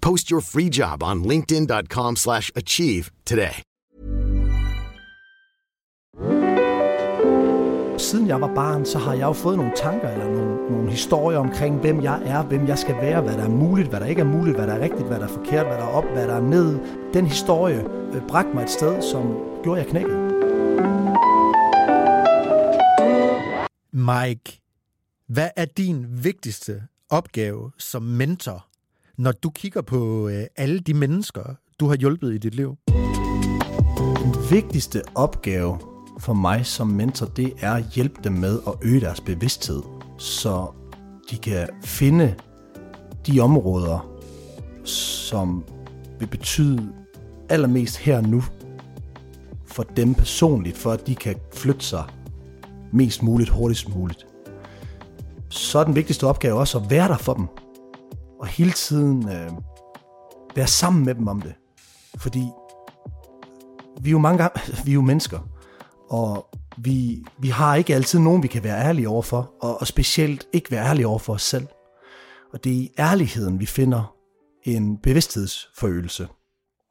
Post your free job on linkedin.com/achieve slash achieve today. Siden jeg var barn, så har jeg jo fået nogle tanker eller nogle, nogle historier omkring, hvem jeg er, hvem jeg skal være, hvad der er muligt, hvad der ikke er muligt, hvad der er rigtigt, hvad der er forkert, hvad der er op, hvad der er ned. Den historie øh, bragte mig et sted, som gjorde, jeg knækkede. Mike, hvad er din vigtigste opgave som mentor, når du kigger på øh, alle de mennesker, du har hjulpet i dit liv? Den vigtigste opgave for mig som mentor, det er at hjælpe dem med at øge deres bevidsthed, så de kan finde de områder, som vil betyde allermest her og nu for dem personligt, for at de kan flytte sig mest muligt, hurtigst muligt. Så er den vigtigste opgave også at være der for dem, og hele tiden øh, være sammen med dem om det. Fordi vi er jo mange gange, vi er jo mennesker, og vi, vi har ikke altid nogen, vi kan være ærlige overfor, og, og specielt ikke være ærlige over for os selv. Og det er i ærligheden, vi finder en bevidsthedsforøgelse.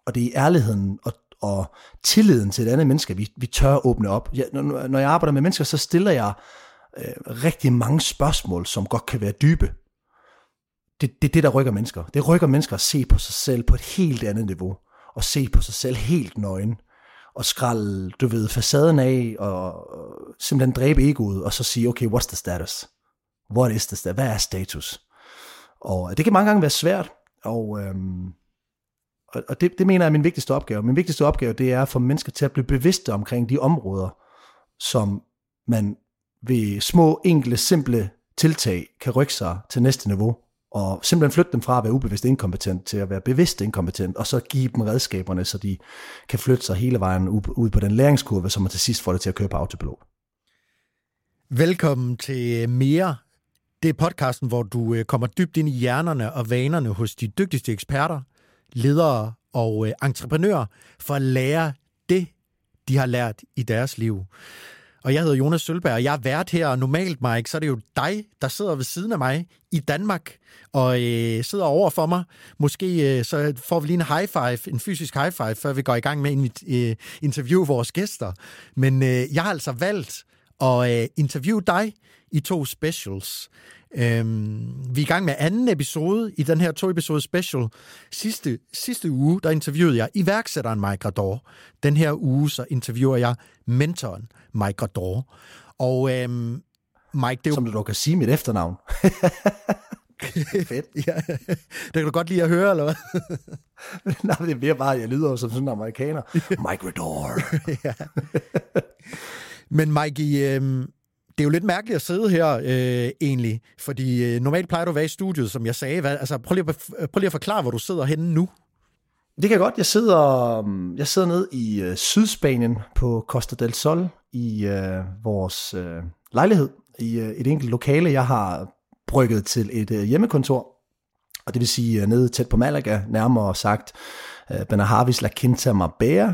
Og det er i ærligheden og, og tilliden til et andet menneske, vi, vi tør åbne op. Jeg, når, når jeg arbejder med mennesker, så stiller jeg øh, rigtig mange spørgsmål, som godt kan være dybe. Det, det er det, der rykker mennesker. Det rykker mennesker at se på sig selv på et helt andet niveau. Og se på sig selv helt nøgen og skralde, du ved, facaden af, og simpelthen dræbe egoet, og så sige, okay, what's the status? What is the status? Hvad er status? Og det kan mange gange være svært, og, øhm, og det, det mener jeg er min vigtigste opgave. Min vigtigste opgave, det er at få mennesker til at blive bevidste omkring de områder, som man ved små, enkle, simple tiltag kan rykke sig til næste niveau, og simpelthen flytte dem fra at være ubevidst inkompetent til at være bevidst inkompetent, og så give dem redskaberne, så de kan flytte sig hele vejen ud på den læringskurve, som man til sidst får det til at køre på autopilot. Velkommen til Mere. Det er podcasten, hvor du øh, kommer dybt ind i hjernerne og vanerne hos de dygtigste eksperter, ledere og øh, entreprenører for at lære det, de har lært i deres liv. Og jeg hedder Jonas Sølberg, og jeg er vært her, og normalt, Mike, så er det jo dig, der sidder ved siden af mig i Danmark, og øh, sidder over for mig. Måske øh, så får vi lige en high five, en fysisk high five, før vi går i gang med at øh, interviewe vores gæster. Men øh, jeg har altså valgt at øh, interviewe dig i to specials. Øhm, vi er i gang med anden episode i den her to episode special. Sidste, sidste uge, der interviewede jeg iværksætteren Mike Rador. Den her uge, så interviewer jeg mentoren Mike Rador. Og øhm, Mike, det er jo... Som du dog kan sige mit efternavn. Fedt. ja, det kan du godt lide at høre, eller hvad? Nej, det er mere bare, at jeg lyder som sådan en amerikaner. Mike Rador. ja. Men Mike, øh, det er jo lidt mærkeligt at sidde her øh, egentlig, fordi øh, normalt plejer du at være i studiet, som jeg sagde. Hvad, altså, prøv, lige at, øh, prøv lige at forklare, hvor du sidder henne nu. Det kan jeg godt. Jeg sidder, øhm, jeg sidder nede i øh, Sydspanien på Costa del Sol i øh, vores øh, lejlighed i øh, et enkelt lokale. Jeg har brygget til et øh, hjemmekontor, og det vil sige øh, nede tæt på Malaga, nærmere sagt øh, Benahavis La Quinta Marbella.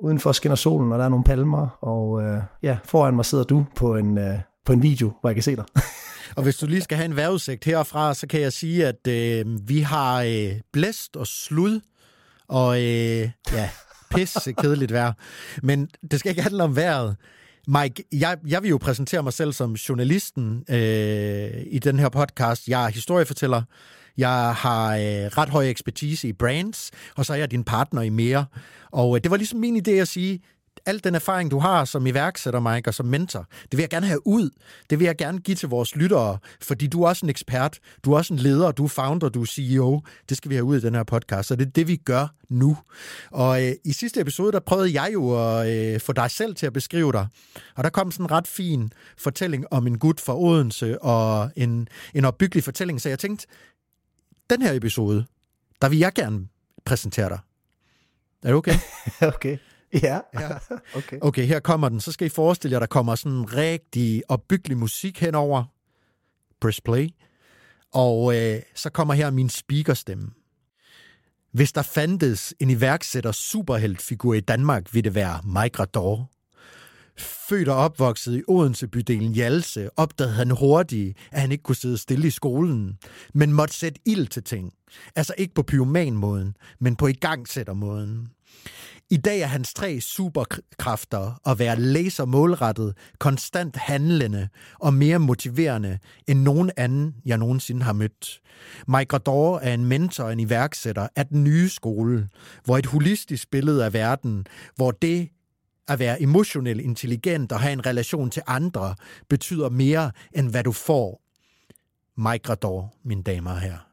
Udenfor skinner solen, og der er nogle palmer, og øh, ja, foran mig sidder du på en, øh, på en video, hvor jeg kan se dig. Og hvis du lige skal have en vejrudsigt herfra, så kan jeg sige, at øh, vi har øh, blæst og slud, og øh, ja, pisse kedeligt vejr. Men det skal ikke handle om vejret. Mike, jeg, jeg vil jo præsentere mig selv som journalisten øh, i den her podcast. Jeg er historiefortæller. Jeg har øh, ret høj ekspertise i brands, og så er jeg din partner i mere. Og øh, det var ligesom min idé at sige, al den erfaring, du har som iværksætter, Mike, og som mentor, det vil jeg gerne have ud. Det vil jeg gerne give til vores lyttere, fordi du er også en ekspert, du er også en leder, du er founder, du er CEO. Det skal vi have ud i den her podcast, så det er det, vi gør nu. Og øh, i sidste episode, der prøvede jeg jo at øh, få dig selv til at beskrive dig. Og der kom sådan en ret fin fortælling om en gut fra Odense, og en, en opbyggelig fortælling, så jeg tænkte, den her episode, der vil jeg gerne præsentere dig. Er det okay? okay. Ja, ja. okay. Okay, her kommer den. Så skal I forestille jer, der kommer sådan en rigtig opbyggelig musik henover. Press play. Og øh, så kommer her min speakerstemme. Hvis der fandtes en iværksætter superheltfigur i Danmark, ville det være Mike Rador. Født og opvokset i Odense-bydelen Jalse opdagede han hurtigt, at han ikke kunne sidde stille i skolen, men måtte sætte ild til ting. Altså ikke på pyroman-måden, men på igangsættermåden. I dag er hans tre superkræfter at være lasermålrettet, konstant handlende og mere motiverende end nogen anden, jeg nogensinde har mødt. Mike Rador er en mentor og en iværksætter af den nye skole, hvor et holistisk billede af verden, hvor det at være emotionelt intelligent og have en relation til andre, betyder mere, end hvad du får. Mike Grador, mine damer og herrer.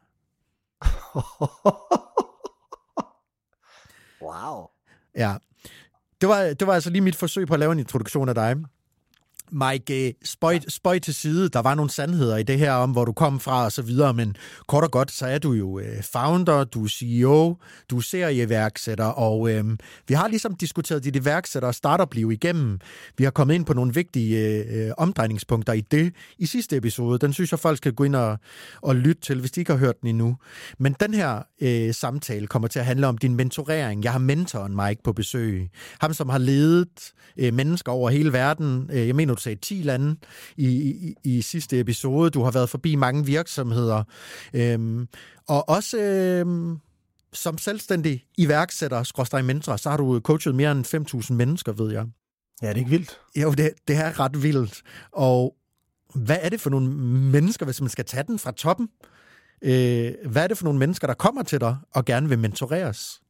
wow. Ja. Det var, det var altså lige mit forsøg på at lave en introduktion af dig. Mike, spøj, spøj til side. Der var nogle sandheder i det her om, hvor du kom fra og så videre, men kort og godt, så er du jo øh, founder, du er CEO, du er serieværksætter, og øh, vi har ligesom diskuteret dit iværksætter og startup-liv igennem. Vi har kommet ind på nogle vigtige øh, omdrejningspunkter i det i sidste episode. Den synes jeg, folk skal gå ind og, og lytte til, hvis de ikke har hørt den endnu. Men den her øh, samtale kommer til at handle om din mentorering. Jeg har mentoren Mike på besøg. Ham, som har ledet øh, mennesker over hele verden. Øh, jeg mener, du sagde 10 lande i, i, i sidste episode. Du har været forbi mange virksomheder. Øhm, og også øhm, som selvstændig iværksætter, skråstrej mentor, så har du coachet mere end 5.000 mennesker, ved jeg. Ja, det er ikke vildt. Jo, det, det er ret vildt. Og hvad er det for nogle mennesker, hvis man skal tage den fra toppen? Øh, hvad er det for nogle mennesker, der kommer til dig og gerne vil mentoreres?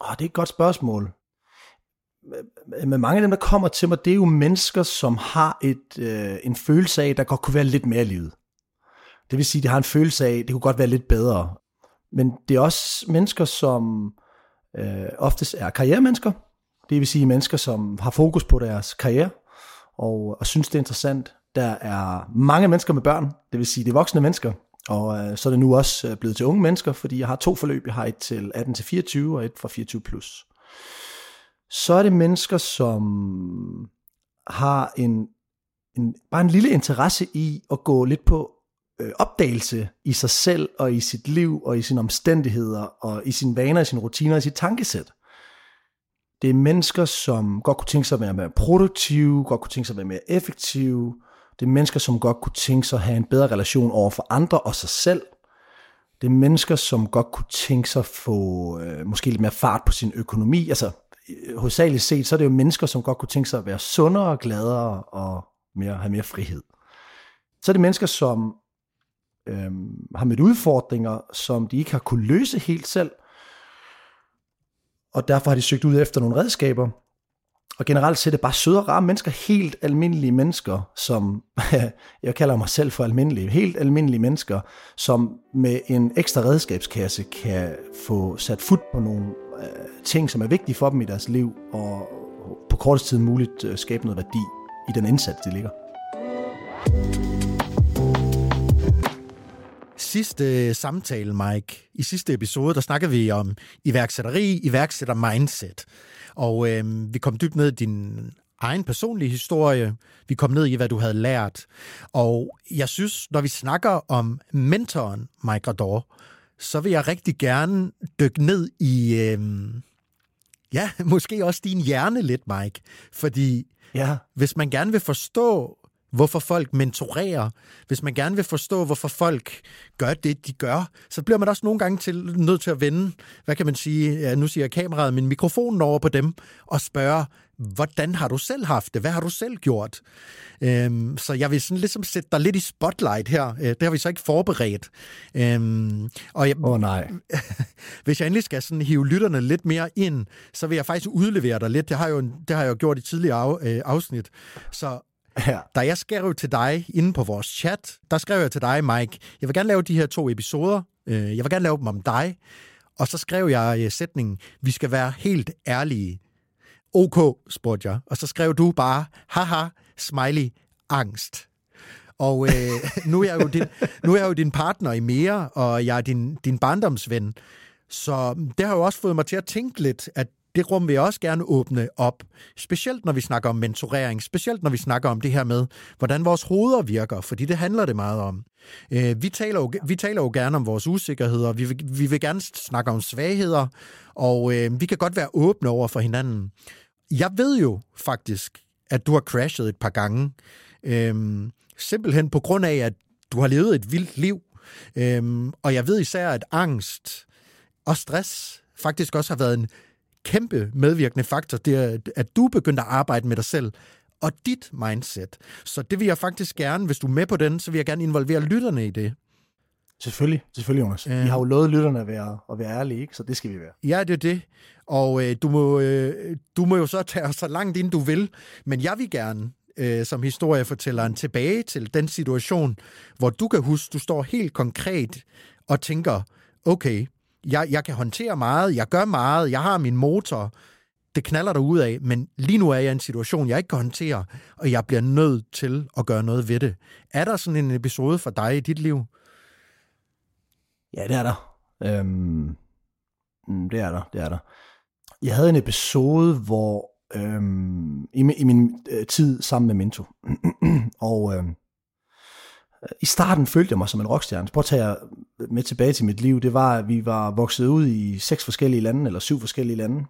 Åh, det er et godt spørgsmål Øh, med mange af dem, der kommer til mig, det er jo mennesker, som har et, øh, en følelse af, der godt kunne være lidt mere i livet. Det vil sige, de har en følelse af, det kunne godt være lidt bedre. Men det er også mennesker, som øh, oftest er karrieremennesker. Det vil sige mennesker, som har fokus på deres karriere, og, og synes, det er interessant. Der er mange mennesker med børn, det vil sige, det er voksne mennesker. Og øh, så er det nu også øh, blevet til unge mennesker, fordi jeg har to forløb. Jeg har et til 18 til 24 og et fra 24 plus så er det mennesker, som har en, en bare en lille interesse i at gå lidt på øh, opdagelse i sig selv og i sit liv og i sine omstændigheder og i sine vaner, i sine rutiner og i sit tankesæt. Det er mennesker, som godt kunne tænke sig at være mere produktive, godt kunne tænke sig at være mere effektive. Det er mennesker, som godt kunne tænke sig at have en bedre relation over for andre og sig selv. Det er mennesker, som godt kunne tænke sig at få øh, måske lidt mere fart på sin økonomi. Altså hovedsageligt set, så er det jo mennesker, som godt kunne tænke sig at være sundere, gladere og mere, have mere frihed. Så er det mennesker, som øh, har mødt udfordringer, som de ikke har kunne løse helt selv, og derfor har de søgt ud efter nogle redskaber. Og generelt set er det bare søde og rare mennesker, helt almindelige mennesker, som, jeg kalder mig selv for almindelige, helt almindelige mennesker, som med en ekstra redskabskasse kan få sat fod på nogle øh, ting, som er vigtige for dem i deres liv, og på kortest tid muligt øh, skabe noget værdi i den indsats, de ligger. Sidste øh, samtale, Mike, i sidste episode, der snakkede vi om iværksætteri, iværksætter mindset. Og øh, vi kom dybt ned i din egen personlige historie. Vi kom ned i, hvad du havde lært. Og jeg synes, når vi snakker om mentoren Mike Rador, så vil jeg rigtig gerne dykke ned i, øh, ja, måske også din hjerne lidt, Mike. Fordi ja. hvis man gerne vil forstå, hvorfor folk mentorerer, hvis man gerne vil forstå, hvorfor folk gør det, de gør, så bliver man også nogle gange til, nødt til at vende, hvad kan man sige, ja, nu siger jeg kameraet, men mikrofonen over på dem, og spørge, hvordan har du selv haft det? Hvad har du selv gjort? Øhm, så jeg vil sådan ligesom sætte dig lidt i spotlight her. Øh, det har vi så ikke forberedt. Øhm, og jeg, oh, nej. hvis jeg endelig skal sådan hive lytterne lidt mere ind, så vil jeg faktisk udlevere dig lidt. Det har jeg jo, det har jeg jo gjort i tidligere af, øh, afsnit. Så Ja. Da jeg skrev til dig inde på vores chat, der skrev jeg til dig, Mike, jeg vil gerne lave de her to episoder. Øh, jeg vil gerne lave dem om dig. Og så skrev jeg øh, sætningen, vi skal være helt ærlige. OK, spurgte jeg. Og så skrev du bare, haha, smiley, angst. Og øh, nu, er jeg jo din, nu er jeg jo din partner i mere, og jeg er din, din barndomsven. Så mm, det har jo også fået mig til at tænke lidt, at det rum vil jeg også gerne åbne op. Specielt når vi snakker om mentorering, specielt når vi snakker om det her med, hvordan vores hoveder virker, fordi det handler det meget om. Øh, vi, taler jo, vi taler jo gerne om vores usikkerheder, vi vil, vi vil gerne snakke om svagheder, og øh, vi kan godt være åbne over for hinanden. Jeg ved jo faktisk, at du har crashet et par gange, øh, simpelthen på grund af, at du har levet et vildt liv, øh, og jeg ved især, at angst og stress faktisk også har været en kæmpe medvirkende faktor, det er, at du begyndte at arbejde med dig selv og dit mindset. Så det vil jeg faktisk gerne, hvis du er med på den, så vil jeg gerne involvere lytterne i det. Selvfølgelig, selvfølgelig Jonas. Øh. Vi har jo lovet lytterne at være, at være ærlige, ikke? så det skal vi være. Ja, det er det. Og øh, du, må, øh, du må jo så tage os så langt ind, du vil. Men jeg vil gerne, øh, som historiefortælleren, tilbage til den situation, hvor du kan huske, du står helt konkret og tænker, okay, jeg, jeg kan håndtere meget, jeg gør meget, jeg har min motor, det knaller der ud af, men lige nu er jeg i en situation, jeg ikke kan håndtere, og jeg bliver nødt til at gøre noget ved det. Er der sådan en episode for dig i dit liv? Ja, det er der. Øhm, mm, det er der, det er der. Jeg havde en episode, hvor øhm, i, i min øh, tid sammen med Minto, og øhm, i starten følte jeg mig som en rockstjerne. Prøv at tage med tilbage til mit liv. Det var, at vi var vokset ud i seks forskellige lande, eller syv forskellige lande.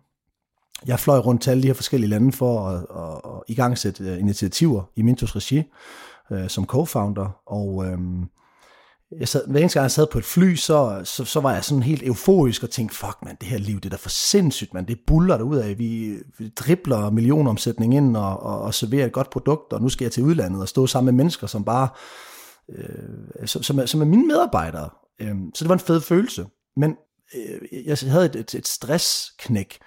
Jeg fløj rundt til alle de her forskellige lande for at, at, at igangsætte sætte initiativer i Mintos regi øh, som co-founder. Og øh, jeg sad, hver eneste gang jeg sad på et fly, så, så, så var jeg sådan helt euforisk og tænkte, fuck man, det her liv, det er da for sindssygt, man. Det buller der ud af. Vi, vi dribler millionomsætning ind og, og, og serverer et godt produkt, og nu skal jeg til udlandet og stå sammen med mennesker, som bare øh, som, som, er, som er mine medarbejdere. Øh, så det var en fed følelse. Men øh, jeg havde et, et, et stressknæk,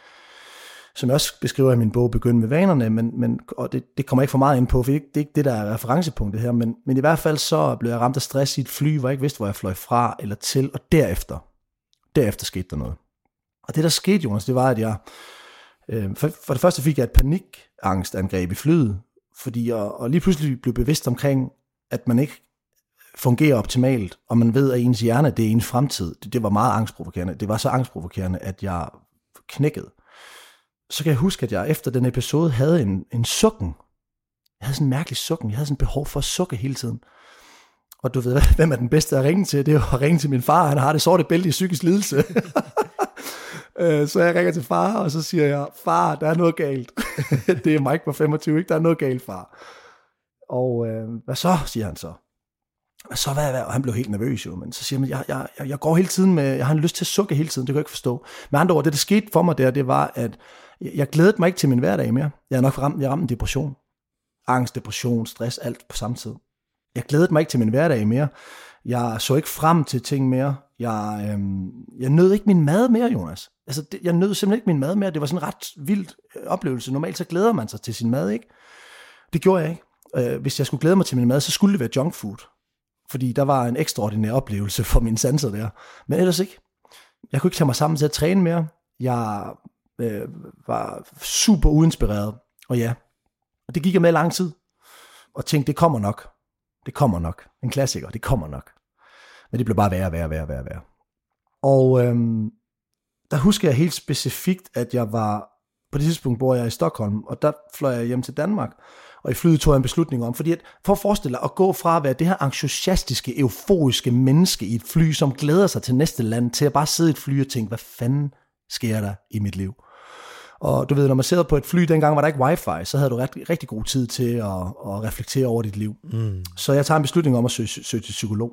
som jeg også beskriver i min bog, Begynd med vanerne, men, men, og det, det kommer ikke for meget ind på, for det, det er ikke det, der er referencepunktet her, men, men i hvert fald så blev jeg ramt af stress i et fly, hvor jeg ikke vidste, hvor jeg fløj fra eller til, og derefter, derefter skete der noget. Og det, der skete, Jonas, det var, at jeg, øh, for, for det første fik jeg et panikangstangreb i flyet, fordi jeg og lige pludselig blev bevidst omkring, at man ikke fungerer optimalt, og man ved, at ens hjerne, det er ens fremtid. Det, det var meget angstprovokerende. Det var så angstprovokerende, at jeg knækkede. Så kan jeg huske, at jeg efter den episode havde en, en sukken. Jeg havde sådan en mærkelig sukken. Jeg havde sådan et behov for at sukke hele tiden. Og du ved, hvem er den bedste at ringe til? Det er jo at ringe til min far. Han har det sorte bælte i psykisk lidelse. Øh, så jeg ringer til far, og så siger jeg, far, der er noget galt. det er Mike på 25, ikke? Der er noget galt, far. Og øh, hvad så, siger han så så hvad, hvad, og han blev helt nervøs jo, men så siger han, jeg, jeg, jeg, jeg går hele tiden med, jeg har en lyst til at sukke hele tiden, det kan jeg ikke forstå. Med andre ord, det der skete for mig der, det var, at jeg glædede mig ikke til min hverdag mere. Jeg er nok ramt, jeg ramte en depression. Angst, depression, stress, alt på samme tid. Jeg glædede mig ikke til min hverdag mere. Jeg så ikke frem til ting mere. Jeg, øhm, jeg nød ikke min mad mere, Jonas. Altså, det, jeg nød simpelthen ikke min mad mere. Det var sådan en ret vild øh, oplevelse. Normalt så glæder man sig til sin mad, ikke? Det gjorde jeg ikke. Øh, hvis jeg skulle glæde mig til min mad, så skulle det være junk food fordi der var en ekstraordinær oplevelse for mine sanser der. Men ellers ikke. Jeg kunne ikke tage mig sammen til at træne mere. Jeg øh, var super uinspireret. Og ja, og det gik jeg med lang tid. Og tænkte, det kommer nok. Det kommer nok. En klassiker, det kommer nok. Men det blev bare værre, værre, værre, værre, værre. Og øhm, der husker jeg helt specifikt, at jeg var på det tidspunkt bor jeg i Stockholm, og der fløj jeg hjem til Danmark. Og i flyet tog jeg en beslutning om, fordi at, for at forestille dig at gå fra at være det her entusiastiske, euforiske menneske i et fly, som glæder sig til næste land, til at bare sidde i et fly og tænke, hvad fanden sker der i mit liv? Og du ved, når man sidder på et fly, dengang var der ikke wifi, så havde du ret, rigtig god tid til at, at reflektere over dit liv. Mm. Så jeg tager en beslutning om at søge, søge til psykolog.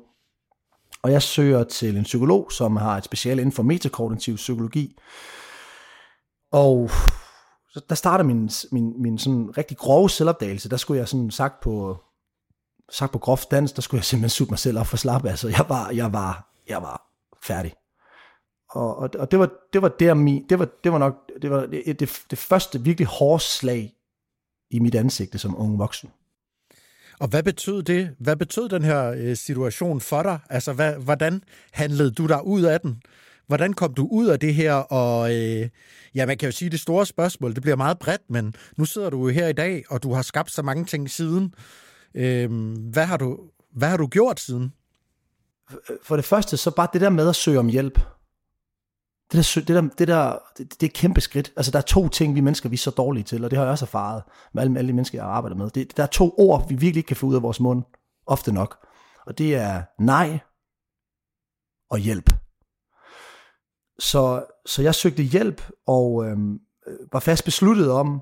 Og jeg søger til en psykolog, som har et speciale inden for metakognitiv psykologi. Og så der starter min, min, min sådan rigtig grove selvopdagelse. Der skulle jeg sådan sagt på, sagt på groft dans, der skulle jeg simpelthen sutte mig selv op for slap. Altså, jeg var, jeg var, jeg var færdig. Og, og, og det var, det var der mi, det var, det var nok, det var det, det, det første virkelig hårde slag i mit ansigte som ung voksen. Og hvad betød det? Hvad betød den her øh, situation for dig? Altså, hvad, hvordan handlede du dig ud af den? Hvordan kom du ud af det her? Og øh, ja, man kan jo sige, det store spørgsmål, det bliver meget bredt, men nu sidder du jo her i dag, og du har skabt så mange ting siden. Øh, hvad, har du, hvad har du gjort siden? For det første, så bare det der med at søge om hjælp. Det der, det, der, det, der, det, det er et kæmpe skridt. Altså, der er to ting, vi mennesker vi er så dårlige til, og det har jeg også erfaret med alle, alle de mennesker, jeg har arbejdet med. Det, der er to ord, vi virkelig ikke kan få ud af vores mund, ofte nok. Og det er nej og hjælp. Så, så jeg søgte hjælp, og øh, var fast besluttet om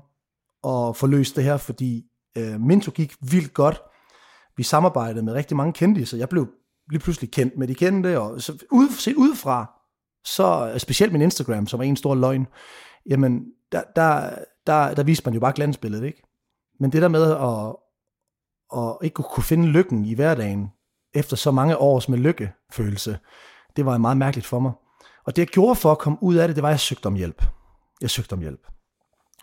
at få løst det her, fordi øh, Minto gik vildt godt. Vi samarbejdede med rigtig mange kendte, så jeg blev lige pludselig kendt med de kendte, og så ud, set udefra, så øh, specielt min Instagram, som er en stor løgn, jamen, der, der, der, der viste man jo bare glansbilledet, ikke? Men det der med at, at ikke kunne finde lykken i hverdagen, efter så mange års med lykkefølelse, det var meget mærkeligt for mig. Og det jeg gjorde for at komme ud af det, det var, at jeg søgte om hjælp. Jeg søgte om hjælp.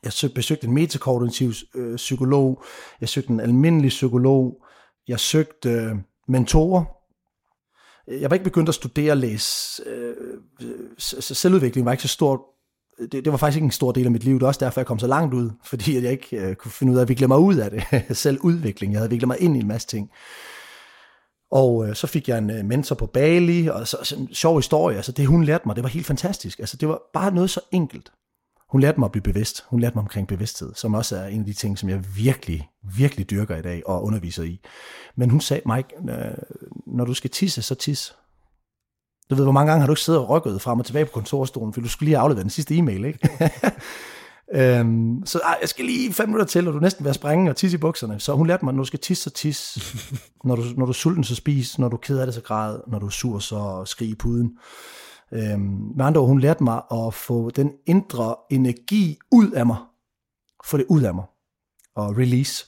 Jeg besøgte en metakognitiv øh, psykolog, jeg søgte en almindelig psykolog, jeg søgte øh, mentorer, jeg var ikke begyndt at studere og læse. Øh, selvudvikling var ikke så stort. Det, det var faktisk ikke en stor del af mit liv. Det er også derfor, jeg kom så langt ud. Fordi jeg ikke øh, kunne finde ud af at vikle mig ud af det. Selvudvikling. Jeg havde viklet mig ind i en masse ting. Og øh, så fik jeg en øh, mentor på Bali, og så, så en sjov historie. Altså det hun lærte mig, det var helt fantastisk. Altså det var bare noget så enkelt. Hun lærte mig at blive bevidst. Hun lærte mig omkring bevidsthed, som også er en af de ting, som jeg virkelig, virkelig dyrker i dag og underviser i. Men hun sagde, Mike, øh, når du skal tisse, så tis. Du ved, hvor mange gange har du ikke siddet og rykket frem og tilbage på kontorstolen, for du skulle lige aflevere den sidste e-mail, ikke? øhm, så ej, jeg skal lige fem minutter til, og du næsten være springe og tisse i bukserne. Så hun lærte mig, at når du skal tisse, så tis. når, du, når du er sulten, så spis. Når du er ked af det, så græd. Når du er sur, så skrig i puden. Øhm, med andre ord, hun lærte mig at få den indre energi ud af mig. Få det ud af mig. Og release.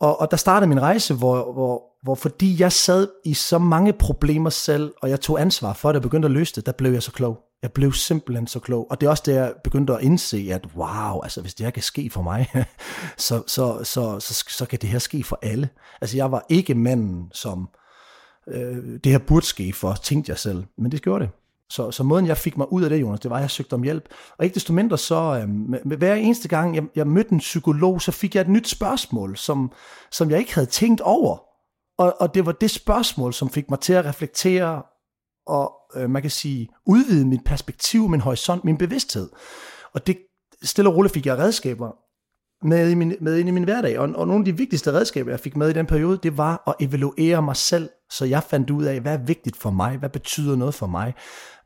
Og, og der startede min rejse, hvor, hvor, hvor fordi jeg sad i så mange problemer selv, og jeg tog ansvar for det og begyndte at løse det, der blev jeg så klog. Jeg blev simpelthen så klog. Og det er også det, jeg begyndte at indse, at wow, altså hvis det her kan ske for mig, så, så, så, så, så kan det her ske for alle. Altså jeg var ikke manden, som øh, det her burde ske for, tænkte jeg selv. Men det gjorde det. Så, så måden, jeg fik mig ud af det, Jonas, det var, at jeg søgte om hjælp. Og ikke desto mindre så, øh, med, med hver eneste gang, jeg, jeg mødte en psykolog, så fik jeg et nyt spørgsmål, som, som jeg ikke havde tænkt over. Og, og det var det spørgsmål, som fik mig til at reflektere og, øh, man kan sige, udvide mit perspektiv, min horisont, min bevidsthed. Og det stille og roligt fik jeg redskaber med, i min, med ind i min hverdag. Og, og nogle af de vigtigste redskaber, jeg fik med i den periode, det var at evaluere mig selv, så jeg fandt ud af, hvad er vigtigt for mig, hvad betyder noget for mig,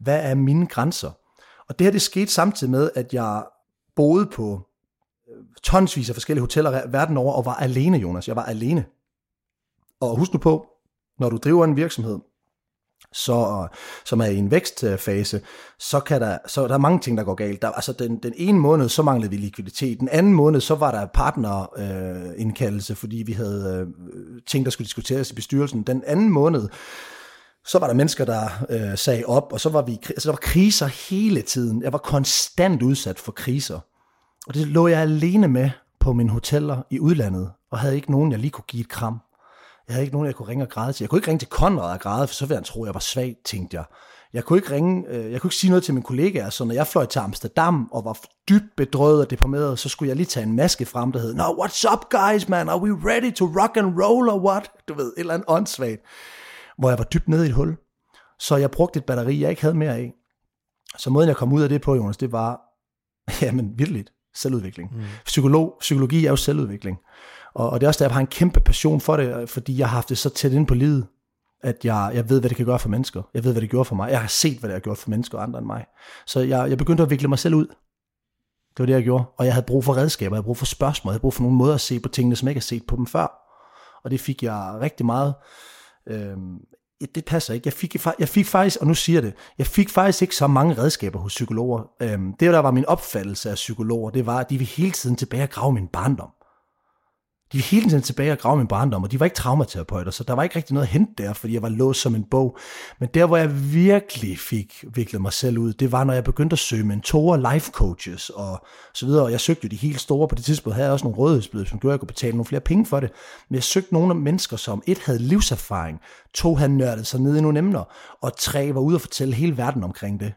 hvad er mine grænser. Og det her, det skete samtidig med, at jeg boede på øh, tonsvis af forskellige hoteller verden over, og var alene, Jonas. Jeg var alene. Og husk nu på, når du driver en virksomhed, så, som er i en vækstfase, så, kan der, så der er mange ting, der går galt. Der, altså den, den ene måned, så manglede vi likviditet. Den anden måned, så var der partnerindkaldelse, øh, fordi vi havde øh, ting, der skulle diskuteres i bestyrelsen. Den anden måned, så var der mennesker, der øh, sagde op, og så var vi, altså der var kriser hele tiden. Jeg var konstant udsat for kriser. Og det lå jeg alene med på mine hoteller i udlandet, og havde ikke nogen, jeg lige kunne give et kram. Jeg havde ikke nogen, jeg kunne ringe og græde til. Jeg kunne ikke ringe til Konrad og græde, for så ville han tro, jeg var svag, tænkte jeg. Jeg kunne ikke ringe, øh, jeg kunne ikke sige noget til mine kollegaer, så når jeg fløj til Amsterdam og var dybt bedrøvet og deprimeret, så skulle jeg lige tage en maske frem, der hed, No, what's up guys, man? Are we ready to rock and roll or what? Du ved, et eller andet åndssvagt. Hvor jeg var dybt nede i et hul. Så jeg brugte et batteri, jeg ikke havde mere af. Så måden, jeg kom ud af det på, Jonas, det var, jamen, virkelig selvudvikling. Mm. Psykolog, psykologi er jo selvudvikling. Og, og det er også der, jeg har en kæmpe passion for det, fordi jeg har haft det så tæt ind på livet, at jeg, jeg ved, hvad det kan gøre for mennesker. Jeg ved, hvad det gjorde for mig. Jeg har set, hvad det har gjort for mennesker og andre end mig. Så jeg, jeg begyndte at vikle mig selv ud. Det var det, jeg gjorde. Og jeg havde brug for redskaber, jeg havde brug for spørgsmål, jeg havde brug for nogle måder at se på tingene, som jeg ikke har set på dem før. Og det fik jeg rigtig meget Øhm, ja, det passer ikke. Jeg fik, jeg fik faktisk, og nu siger jeg det, jeg fik faktisk ikke så mange redskaber hos psykologer. Øhm, det, der var min opfattelse af psykologer, det var, at de vil hele tiden tilbage og grave min barndom. De var hele tiden tilbage og grave min barndom, og de var ikke traumaterapeuter, så der var ikke rigtig noget at hente der, fordi jeg var låst som en bog. Men der, hvor jeg virkelig fik viklet mig selv ud, det var, når jeg begyndte at søge mentorer, life coaches og så videre. Og jeg søgte jo de helt store. På det tidspunkt havde jeg også nogle rådighedsbøder, som gjorde, at jeg kunne betale nogle flere penge for det. Men jeg søgte nogle af mennesker, som et havde livserfaring, to havde nørdet sig ned i nogle emner, og tre var ude og fortælle hele verden omkring det.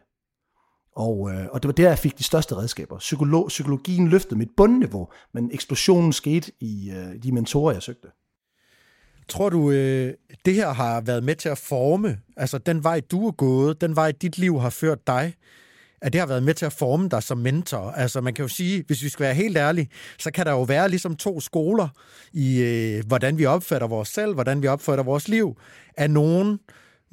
Og, øh, og det var der, jeg fik de største redskaber. Psykolog, psykologien løftede mit bundniveau, men eksplosionen skete i øh, de mentorer, jeg søgte. Tror du, øh, det her har været med til at forme, altså den vej, du er gået, den vej, dit liv har ført dig, at det har været med til at forme dig som mentor? Altså man kan jo sige, hvis vi skal være helt ærlige, så kan der jo være ligesom to skoler i, øh, hvordan vi opfatter vores selv, hvordan vi opfatter vores liv. Af nogen,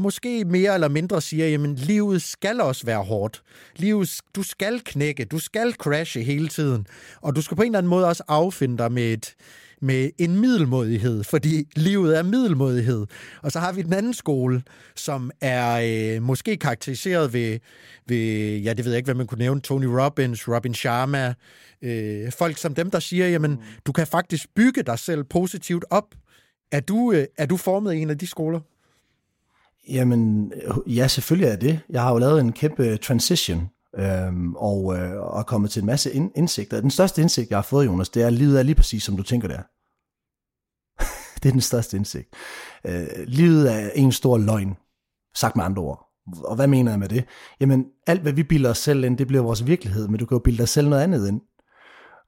måske mere eller mindre siger, jamen livet skal også være hårdt. Livet, du skal knække, du skal crashe hele tiden, og du skal på en eller anden måde også affinde dig med et, med en middelmodighed, fordi livet er middelmodighed. Og så har vi den anden skole, som er øh, måske karakteriseret ved, ved, ja, det ved jeg ikke, hvad man kunne nævne, Tony Robbins, Robin Sharma, øh, folk som dem, der siger, jamen, du kan faktisk bygge dig selv positivt op. Er du, øh, er du formet i en af de skoler? Jamen, øh, ja, selvfølgelig er det. Jeg har jo lavet en kæmpe transition, øhm, og, øh, og er kommet til en masse ind, indsigter. Den største indsigt, jeg har fået, Jonas, det er, at livet er lige præcis, som du tænker det er. det er den største indsigt. Øh, livet er en stor løgn, sagt med andre ord. Og hvad mener jeg med det? Jamen, alt hvad vi bilder os selv ind, det bliver vores virkelighed, men du kan jo bilde dig selv noget andet ind.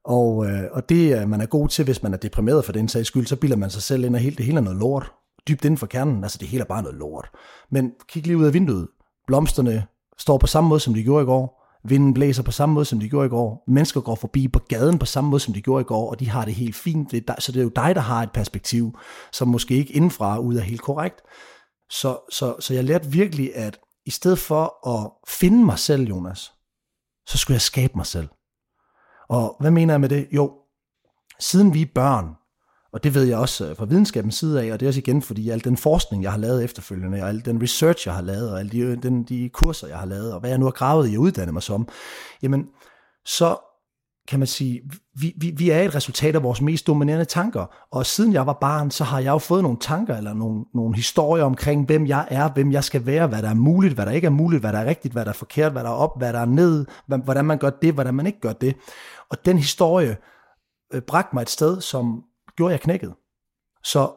Og, øh, og det, øh, man er god til, hvis man er deprimeret for den sags skyld, så bilder man sig selv ind, og helt, det hele er noget lort dybt inden for kernen. Altså det hele er bare noget lort. Men kig lige ud af vinduet. Blomsterne står på samme måde, som de gjorde i går. Vinden blæser på samme måde, som de gjorde i går. Mennesker går forbi på gaden på samme måde, som de gjorde i går, og de har det helt fint. Det er dig, så det er jo dig, der har et perspektiv, som måske ikke indenfra ud er helt korrekt. Så, så, så jeg lærte virkelig, at i stedet for at finde mig selv, Jonas, så skulle jeg skabe mig selv. Og hvad mener jeg med det? Jo, siden vi er børn, og det ved jeg også øh, fra videnskabens side af, og det er også igen, fordi al den forskning, jeg har lavet efterfølgende, og al den research, jeg har lavet, og alle de, øh, den, de kurser, jeg har lavet, og hvad jeg nu har gravet i at uddanne mig som, jamen, så kan man sige, vi, vi, vi er et resultat af vores mest dominerende tanker. Og siden jeg var barn, så har jeg jo fået nogle tanker, eller nogle, nogle historier omkring, hvem jeg er, hvem jeg skal være, hvad der er muligt, hvad der ikke er muligt, hvad der er rigtigt, hvad der er forkert, hvad der er op, hvad der er ned, hvordan man gør det, hvordan man ikke gør det. Og den historie øh, bragte mig et sted, som gjorde jeg knækket. Så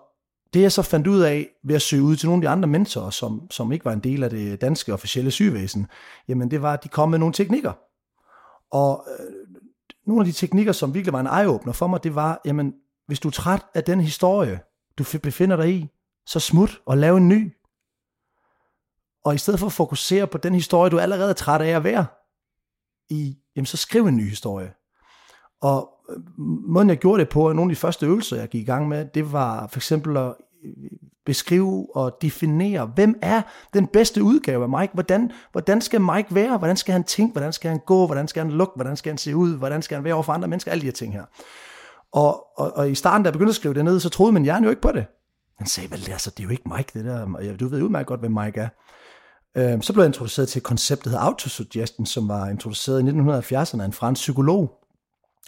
det jeg så fandt ud af ved at søge ud til nogle af de andre mentorer, som, som ikke var en del af det danske officielle sygevæsen, jamen det var, at de kom med nogle teknikker. Og øh, nogle af de teknikker, som virkelig var en eye-opener for mig, det var, jamen hvis du er træt af den historie, du befinder dig i, så smut og lav en ny. Og i stedet for at fokusere på den historie, du allerede er træt af at være i, jamen så skriv en ny historie. Og måden jeg gjorde det på, nogle af de første øvelser, jeg gik i gang med, det var for eksempel at øh, beskrive og definere, hvem er den bedste udgave af Mike? Hvordan, hvordan skal Mike være? Hvordan skal han tænke? Hvordan skal han gå? Hvordan skal han lugte? Hvordan skal han se ud? Hvordan skal han være overfor andre mennesker? Alle de her ting her. Og, og, og i starten, da jeg begyndte at skrive det ned, så troede min hjerne jo ikke på det. Han sagde, vel, altså, det er jo ikke Mike, det der. Du ved udmærket godt, hvem Mike er. Øhm, så blev jeg introduceret til konceptet der hedder autosuggestion, som var introduceret i 1970'erne af en fransk psykolog,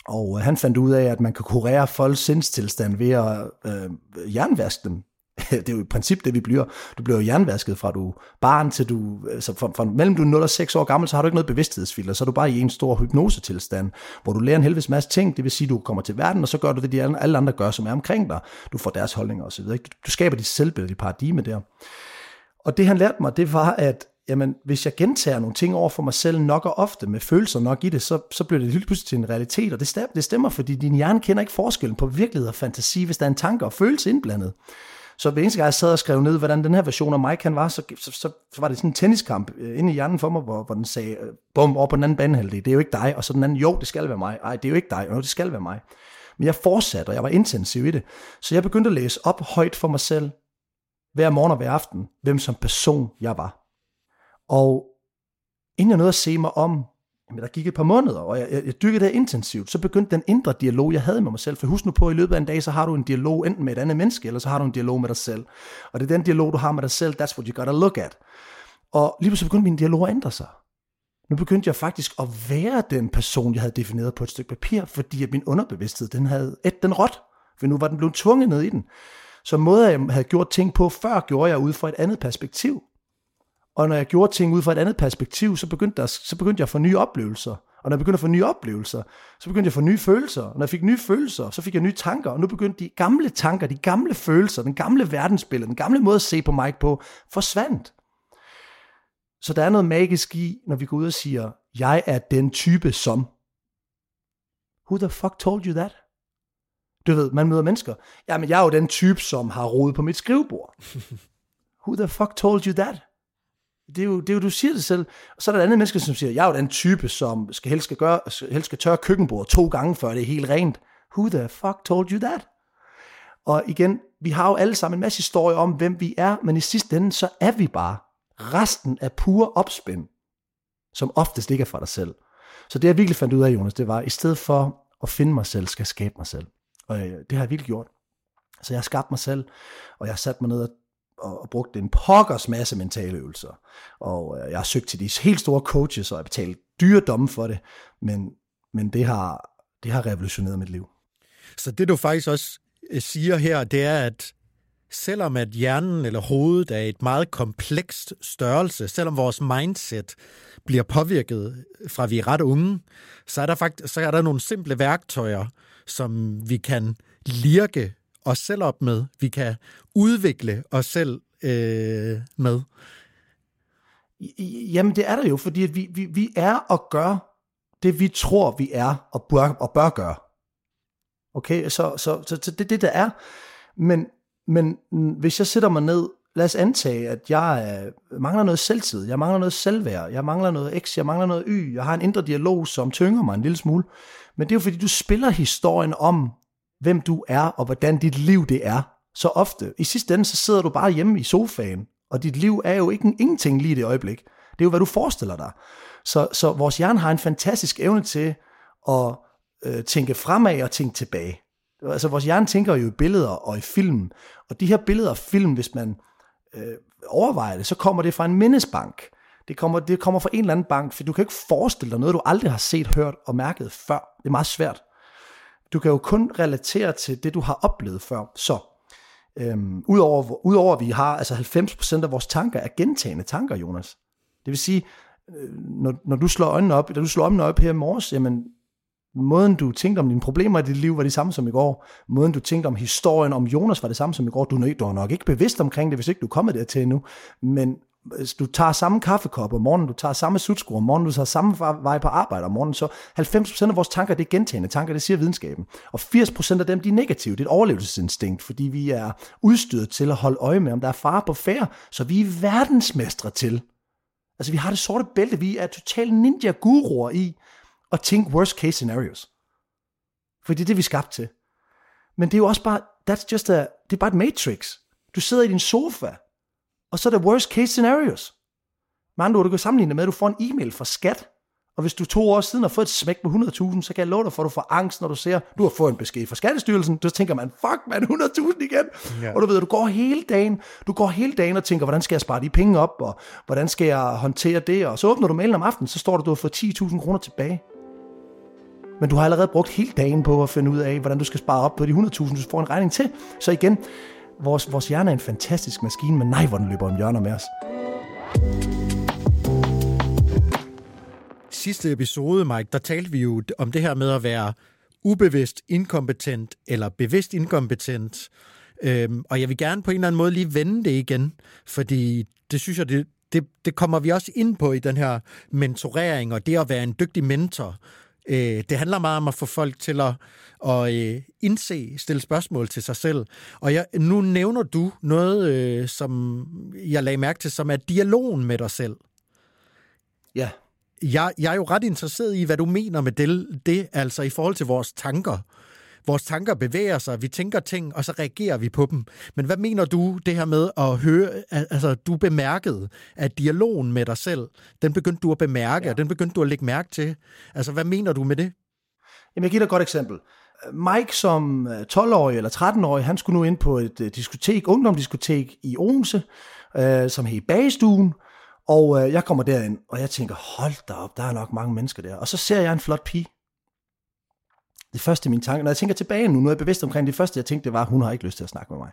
og øh, han fandt ud af, at man kan kurere folks sindstilstand ved at øh, jernvaske dem. det er jo i princippet det, vi bliver. Du bliver jo jernvasket fra du barn til du, altså fra, fra mellem du er 0 og 6 år gammel, så har du ikke noget bevidsthedsfilter, så er du bare i en stor hypnosetilstand, hvor du lærer en helvedes masse ting, det vil sige, du kommer til verden, og så gør du det, de alle andre gør, som er omkring dig. Du får deres holdninger osv. Du, du skaber dit selvbillede, dit paradigme der. Og det han lærte mig, det var, at jamen, hvis jeg gentager nogle ting over for mig selv nok og ofte, med følelser nok i det, så, så bliver det lige pludselig til en realitet, og det stemmer, det stemmer, fordi din hjerne kender ikke forskellen på virkelighed og fantasi, hvis der er en tanke og følelse indblandet. Så hver eneste gang jeg sad og skrev ned, hvordan den her version af mig kan var, så, så, så, så var det sådan en tenniskamp øh, inde i hjernen for mig, hvor, hvor den sagde, øh, bum, over på den anden banehalvdel, det er jo ikke dig, og så den anden, jo, det skal være mig, ej, det er jo ikke dig, jo, det skal være mig. Men jeg fortsatte, og jeg var intensiv i det. Så jeg begyndte at læse op højt for mig selv, hver morgen og hver aften, hvem som person jeg var. Og inden jeg nåede at se mig om, men der gik et par måneder, og jeg, jeg, jeg dykkede det intensivt, så begyndte den indre dialog, jeg havde med mig selv. For husk nu på, at i løbet af en dag, så har du en dialog enten med et andet menneske, eller så har du en dialog med dig selv. Og det er den dialog, du har med dig selv, that's what you gotta look at. Og lige pludselig begyndte min dialog at ændre sig. Nu begyndte jeg faktisk at være den person, jeg havde defineret på et stykke papir, fordi at min underbevidsthed, den havde et den råt. For nu var den blevet tvunget ned i den. Så måde, jeg havde gjort ting på før, gjorde jeg ud fra et andet perspektiv. Og når jeg gjorde ting ud fra et andet perspektiv, så begyndte, der, så begyndte jeg at få nye oplevelser. Og når jeg begyndte at få nye oplevelser, så begyndte jeg at få nye følelser. Og når jeg fik nye følelser, så fik jeg nye tanker. Og nu begyndte de gamle tanker, de gamle følelser, den gamle verdensbillede, den gamle måde at se på mig på, forsvandt. Så der er noget magisk i, når vi går ud og siger, jeg er den type som. Who the fuck told you that? Du ved, man møder mennesker. Jamen, jeg er jo den type, som har rodet på mit skrivebord. Who the fuck told you that? Det er, jo, det er jo, du siger det selv. Og så er der et andet menneske, som siger, jeg er jo den type, som skal helst skal, gøre, helst skal tørre køkkenbordet to gange, før det er helt rent. Who the fuck told you that? Og igen, vi har jo alle sammen en masse historier om, hvem vi er, men i sidste ende, så er vi bare resten af pure opspind, som oftest ikke er fra dig selv. Så det jeg virkelig fandt ud af, Jonas, det var, i stedet for at finde mig selv, skal jeg skabe mig selv. Og øh, det har jeg virkelig gjort. Så jeg har skabt mig selv, og jeg har sat mig ned og og, og brugt en pokkers masse mentale øvelser. Og øh, jeg har søgt til de helt store coaches, og jeg har betalt dyre domme for det, men, men det, har, det har revolutioneret mit liv. Så det du faktisk også øh, siger her, det er, at selvom at hjernen eller hovedet er et meget komplekst størrelse, selvom vores mindset bliver påvirket fra vi er ret unge, så er der faktisk så er der nogle simple værktøjer, som vi kan lirke os selv op med, vi kan udvikle os selv øh, med? Jamen det er der jo, fordi vi, vi, vi er og gør det, vi tror, vi er og bør, og bør gøre. Okay, så, så, så, så det er det, der er. Men, men hvis jeg sætter mig ned, lad os antage, at jeg øh, mangler noget selvtid, jeg mangler noget selvværd, jeg mangler noget X, jeg mangler noget Y, jeg har en indre dialog, som tynger mig en lille smule. Men det er jo fordi, du spiller historien om, hvem du er, og hvordan dit liv det er, så ofte. I sidste ende, så sidder du bare hjemme i sofaen, og dit liv er jo ikke ingenting lige i det øjeblik. Det er jo, hvad du forestiller dig. Så, så vores hjerne har en fantastisk evne til at øh, tænke fremad og tænke tilbage. Altså vores hjerne tænker jo i billeder og i film, og de her billeder og film, hvis man øh, overvejer det, så kommer det fra en mindesbank. Det kommer, det kommer fra en eller anden bank, for du kan ikke forestille dig noget, du aldrig har set, hørt og mærket før. Det er meget svært. Du kan jo kun relatere til det, du har oplevet før. Så øhm, udover, udover at vi har, altså 90% af vores tanker er gentagende tanker, Jonas. Det vil sige, øh, når, når du slår øjnene op, da du slår øjnene op her i morges, jamen, måden du tænkte om dine problemer i dit liv var det samme som i går. Måden du tænkte om historien om Jonas var det samme som i går. Du, du er nok ikke bevidst omkring det, hvis ikke du er kommet dertil endnu. Men Altså, du tager samme kaffekop om morgenen, du tager samme sutsko om morgenen, du tager samme vej på arbejde om morgenen, så 90% af vores tanker, det er gentagende tanker, det siger videnskaben. Og 80% af dem, de er negative. Det er et overlevelsesinstinkt, fordi vi er udstyret til at holde øje med, om der er fare på færre, så vi er verdensmestre til. Altså, vi har det sorte bælte, vi er totalt ninja-guruer i at tænke worst case scenarios. For det er det, vi er skabt til. Men det er jo også bare, that's just a, det er bare et matrix. Du sidder i din sofa, og så er det worst case scenarios. Med andre ord, du kan sammenligne det med, at du får en e-mail fra skat, og hvis du to år siden har fået et smæk på 100.000, så kan jeg love dig for, at du får angst, når du ser, du har fået en besked fra Skattestyrelsen. Så tænker man, fuck man, 100.000 igen. Ja. Og du ved, du går hele dagen, du går hele dagen og tænker, hvordan skal jeg spare de penge op, og hvordan skal jeg håndtere det, og så åbner du mailen om aftenen, så står der, du har fået 10.000 kroner tilbage. Men du har allerede brugt hele dagen på at finde ud af, hvordan du skal spare op på de 100.000, du får en regning til. Så igen, vores, vores hjerne er en fantastisk maskine, men nej, hvor den løber om hjørner med os. Sidste episode, Mike, der talte vi jo om det her med at være ubevidst inkompetent eller bevidst inkompetent. Øhm, og jeg vil gerne på en eller anden måde lige vende det igen, fordi det synes jeg, det, det, det kommer vi også ind på i den her mentorering og det at være en dygtig mentor. Øh, det handler meget om at få folk til at, at øh, indse, stille spørgsmål til sig selv. Og jeg, nu nævner du noget, øh, som jeg lagde mærke til, som er dialogen med dig selv. Ja. Jeg, jeg er jo ret interesseret i, hvad du mener med det, det altså i forhold til vores tanker. Vores tanker bevæger sig, vi tænker ting, og så reagerer vi på dem. Men hvad mener du det her med at høre, altså du bemærkede, at dialogen med dig selv, den begyndte du at bemærke, ja. og den begyndte du at lægge mærke til. Altså hvad mener du med det? Jamen jeg giver dig et godt eksempel. Mike som 12-årig øh, eller 13-årig, han skulle nu ind på et uh, diskotek, ungdomsdiskotek i Odense, uh, som hed Bagestuen, og uh, jeg kommer derind, og jeg tænker, hold da op, der er nok mange mennesker der. Og så ser jeg en flot pige. Det første min tanke, når jeg tænker tilbage nu, nu er jeg bevidst omkring det første, jeg tænkte, det var, hun har ikke lyst til at snakke med mig.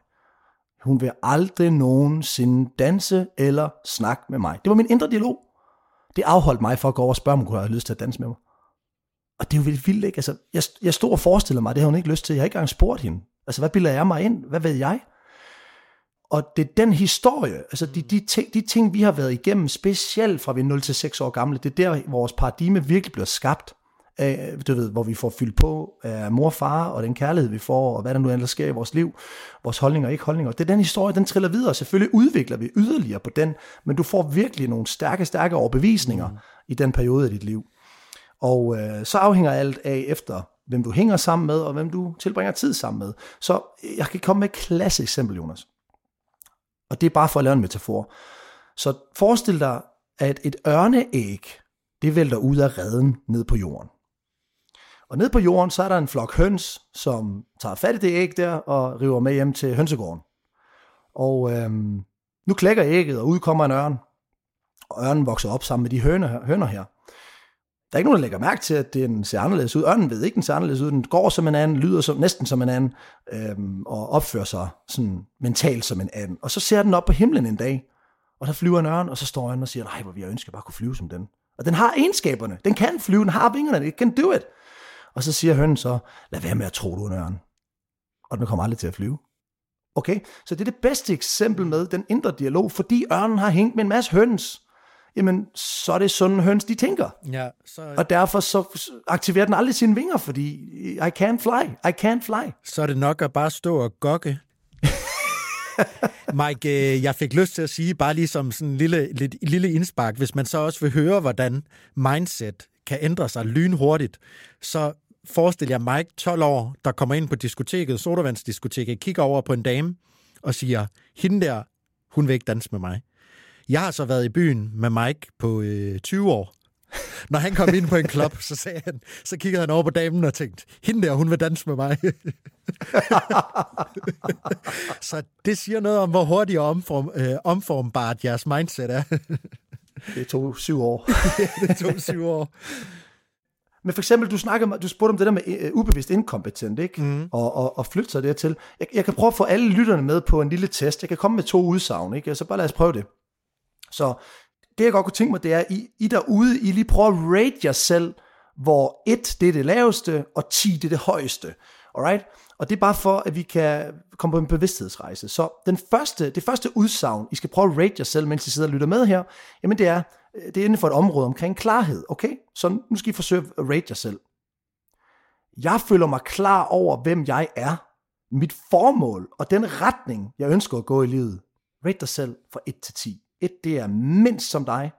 Hun vil aldrig nogensinde danse eller snakke med mig. Det var min indre dialog. Det afholdt mig for at gå over og spørge, om hun kunne have lyst til at danse med mig. Og det er jo vildt, vildt ikke? Altså, jeg, jeg stod og forestillede mig, det har hun ikke lyst til. Jeg har ikke engang spurgt hende. Altså, hvad bilder jeg mig ind? Hvad ved jeg? Og det er den historie, altså de, de, ting, de ting, vi har været igennem, specielt fra vi er 0 til 6 år gamle, det er der, vores paradigme virkelig bliver skabt. Af, du ved, hvor vi får fyldt på af mor og far, og den kærlighed, vi får, og hvad der nu ellers sker i vores liv, vores holdninger og ikke holdninger. Det er den historie, den triller videre. Selvfølgelig udvikler vi yderligere på den, men du får virkelig nogle stærke, stærke overbevisninger mm. i den periode af dit liv. Og øh, så afhænger alt af efter, hvem du hænger sammen med, og hvem du tilbringer tid sammen med. Så jeg kan komme med et klasse eksempel, Jonas. Og det er bare for at lave en metafor. Så forestil dig, at et ørneæg, det vælter ud af redden ned på jorden. Og ned på jorden, så er der en flok høns, som tager fat i det æg der, og river med hjem til hønsegården. Og øhm, nu klækker ægget, og ud kommer en ørn. Og ørnen vokser op sammen med de høner, høner her. Der er ikke nogen, der lægger mærke til, at den ser anderledes ud. Ørnen ved ikke, den ser anderledes ud. Den går som en anden, lyder som, næsten som en anden, øhm, og opfører sig sådan mentalt som en anden. Og så ser den op på himlen en dag, og der flyver en ørn, og så står ørnen og siger, nej, hvor vi har ønsket bare kunne flyve som den. Og den har egenskaberne. Den kan flyve, den har vingerne, den kan do it. Og så siger hønnen så, lad være med at tro, du er en ørn. Og den kommer aldrig til at flyve. Okay, så det er det bedste eksempel med den indre dialog, fordi ørnen har hængt med en masse høns, jamen så er det sådan høns, de tænker. Ja, så... Og derfor så aktiverer den aldrig sine vinger, fordi I can't fly, I can't fly. Så er det nok at bare stå og gokke. Mike, øh, jeg fik lyst til at sige, bare lige som sådan en lille, lille, lille indspark, hvis man så også vil høre, hvordan mindset kan ændre sig lynhurtigt, så forestil jer Mike, 12 år, der kommer ind på diskoteket, sodavandsdiskoteket, kigger over på en dame og siger, hende der, hun vil ikke danse med mig. Jeg har så været i byen med Mike på øh, 20 år. Når han kom ind på en klub, så, sagde han, så kiggede han over på damen og tænkte, hende der, hun vil danse med mig. så det siger noget om, hvor hurtigt og omform, øh, omformbart jeres mindset er. det tog syv år. det tog syv år. Men for eksempel, du, snakker, du spurgte om det der med uh, ubevidst inkompetent, ikke? Mm. Og, og, og flytte sig dertil. Jeg, jeg kan prøve at få alle lytterne med på en lille test. Jeg kan komme med to udsagn, ikke? Så bare lad os prøve det. Så det jeg godt kunne tænke mig, det er, I, I derude, I lige prøver at rate jer selv, hvor 1 det er det laveste, og 10 det er det højeste. Alright? Og det er bare for, at vi kan komme på en bevidsthedsrejse. Så den første, det første udsagn, I skal prøve at rate jer selv, mens I sidder og lytter med her, jamen det er, Øh, det er inden for et område omkring klarhed. Okay? Så nu skal I forsøge at rate jer selv. Jeg føler mig klar over, hvem jeg er, mit formål og den retning, jeg ønsker at gå i livet. Rate dig selv fra 1 til 10. 1 det er mindst som dig,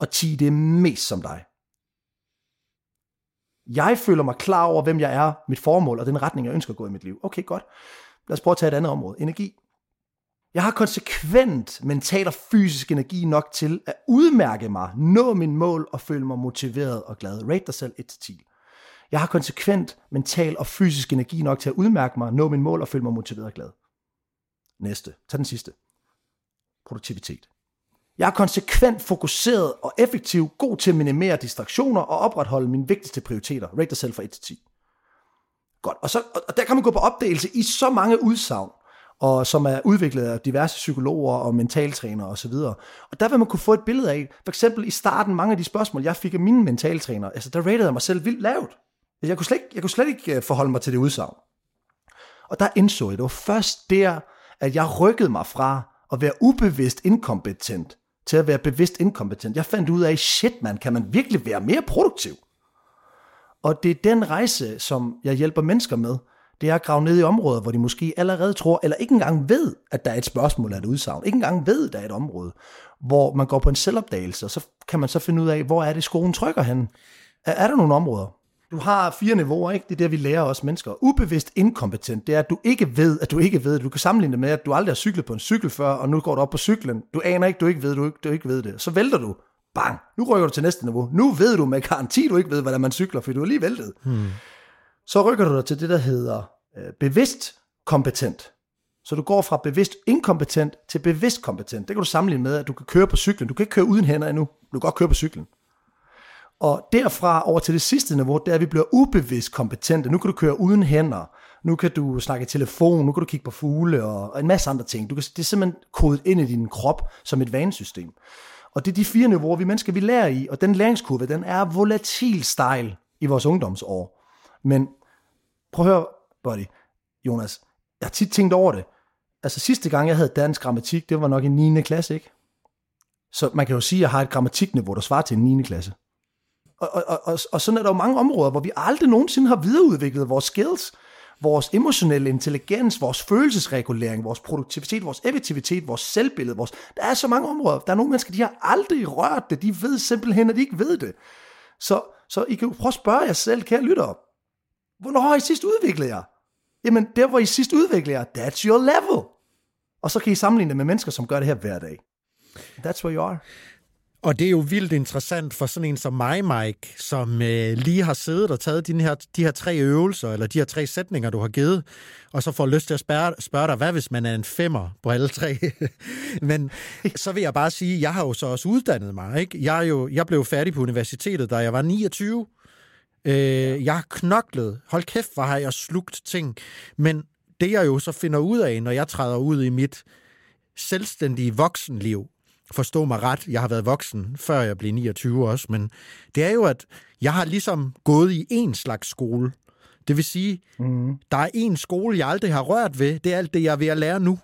og 10 det er mest som dig. Jeg føler mig klar over, hvem jeg er, mit formål og den retning, jeg ønsker at gå i mit liv. Okay, godt. Lad os prøve at tage et andet område. Energi. Jeg har konsekvent mental og fysisk energi nok til at udmærke mig, nå min mål og føle mig motiveret og glad. Rate dig selv 1-10. Jeg har konsekvent mental og fysisk energi nok til at udmærke mig, nå min mål og føle mig motiveret og glad. Næste. Tag den sidste. Produktivitet. Jeg er konsekvent fokuseret og effektiv, god til at minimere distraktioner og opretholde mine vigtigste prioriteter. Rate dig selv fra 1 til 10. Godt. Og, så, og der kan man gå på opdagelse i så mange udsagn, og som er udviklet af diverse psykologer og mentaltrænere osv. Og, og der vil man kunne få et billede af, for eksempel i starten, mange af de spørgsmål, jeg fik af mine mentaltrænere, altså der ratede jeg mig selv vildt lavt. Jeg kunne slet ikke, jeg kunne slet ikke øh, forholde mig til det udsagn. Og der indså jeg, det var først der, at jeg rykkede mig fra at være ubevidst inkompetent til at være bevidst inkompetent. Jeg fandt ud af, shit man, kan man virkelig være mere produktiv? Og det er den rejse, som jeg hjælper mennesker med. Det er at grave ned i områder, hvor de måske allerede tror, eller ikke engang ved, at der er et spørgsmål eller et udsagn. Ikke engang ved, at der er et område, hvor man går på en selvopdagelse, og så kan man så finde ud af, hvor er det skoen trykker hen. Er, er der nogle områder? Du har fire niveauer, ikke? Det er det, vi lærer os mennesker. Ubevidst inkompetent, det er, at du ikke ved, at du ikke ved det. Du kan sammenligne det med, at du aldrig har cyklet på en cykel før, og nu går du op på cyklen. Du aner ikke, du ikke ved, du ikke, du ikke ved det. Så vælter du. Bang! Nu rykker du til næste niveau. Nu ved du med garanti, du ikke ved, hvordan man cykler, for du er lige væltet. Hmm. Så rykker du dig til det, der hedder øh, bevidst kompetent. Så du går fra bevidst inkompetent til bevidst kompetent. Det kan du sammenligne med, at du kan køre på cyklen. Du kan ikke køre uden hænder endnu. Du kan godt køre på cyklen. Og derfra over til det sidste niveau, der er vi bliver ubevidst kompetente. Nu kan du køre uden hænder. Nu kan du snakke i telefon. Nu kan du kigge på fugle og en masse andre ting. Du kan, det er simpelthen kodet ind i din krop som et vanesystem. Og det er de fire niveauer, vi mennesker vi lærer i. Og den læringskurve, den er volatil style i vores ungdomsår. Men prøv at høre, buddy, Jonas. Jeg har tit tænkt over det. Altså sidste gang, jeg havde dansk grammatik, det var nok i 9. klasse, ikke? Så man kan jo sige, at jeg har et grammatikniveau, der svarer til en 9. klasse. Og, og, og, og sådan er der jo mange områder, hvor vi aldrig nogensinde har videreudviklet vores skills, vores emotionelle intelligens, vores følelsesregulering, vores produktivitet, vores effektivitet, vores selvbillede. Vores... Der er så mange områder. Der er nogle mennesker, de har aldrig rørt det. De ved simpelthen, at de ikke ved det. Så, så I kan jo prøve at spørge jer selv, kære lyttere. Hvornår har I sidst udviklet jer? Jamen, der hvor I sidst udvikler jer, that's your level. Og så kan I sammenligne det med mennesker, som gør det her hver dag. That's where you are. Og det er jo vildt interessant for sådan en som mig, Mike, som øh, lige har siddet og taget dine her, de her tre øvelser, eller de her tre sætninger, du har givet, og så får lyst til at spørge, spørge dig, hvad hvis man er en femmer på alle tre? Men så vil jeg bare sige, jeg har jo så også uddannet mig. Ikke? Jeg, er jo, jeg blev færdig på universitetet, da jeg var 29. Øh, jeg har knoklet. Hold kæft, hvor har jeg slugt ting. Men det jeg jo så finder ud af, når jeg træder ud i mit selvstændige voksenliv, forstå mig ret, jeg har været voksen, før jeg blev 29 også, men det er jo, at jeg har ligesom gået i en slags skole. Det vil sige, mm. der er en skole, jeg aldrig har rørt ved. Det er alt det, jeg er ved at lære nu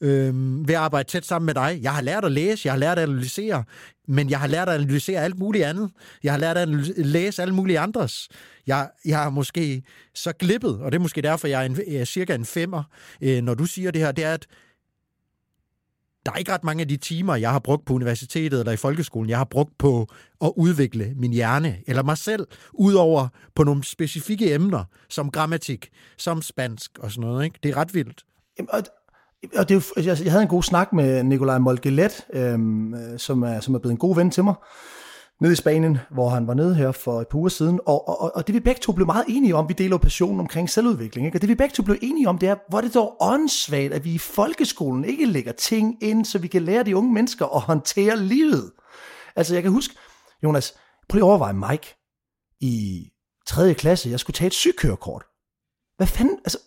øh, ved at arbejde tæt sammen med dig. Jeg har lært at læse, jeg har lært at analysere, men jeg har lært at analysere alt muligt andet. Jeg har lært at læse alle mulige andres. Jeg, jeg har måske så glippet, og det er måske derfor, jeg er, en, jeg er cirka en femmer, øh, når du siger det her, det er, at der er ikke ret mange af de timer, jeg har brugt på universitetet eller i folkeskolen, jeg har brugt på at udvikle min hjerne, eller mig selv, udover på nogle specifikke emner, som grammatik, som spansk og sådan noget. Ikke? Det er ret vildt. Jamen, og, og det er, jeg, jeg havde en god snak med Nikolaj Molgelet, øhm, som, er, som er blevet en god ven til mig, nede i Spanien, hvor han var nede her for et par uger siden, og, og, og det vi begge to blev meget enige om, vi deler passionen omkring selvudvikling, ikke? og det vi begge to blev enige om, det er, hvor det dog åndssvagt, at vi i folkeskolen ikke lægger ting ind, så vi kan lære de unge mennesker at håndtere livet. Altså jeg kan huske, Jonas, prøv lige at overveje Mike, i 3. klasse, jeg skulle tage et sygkørekort. Hvad fanden, altså,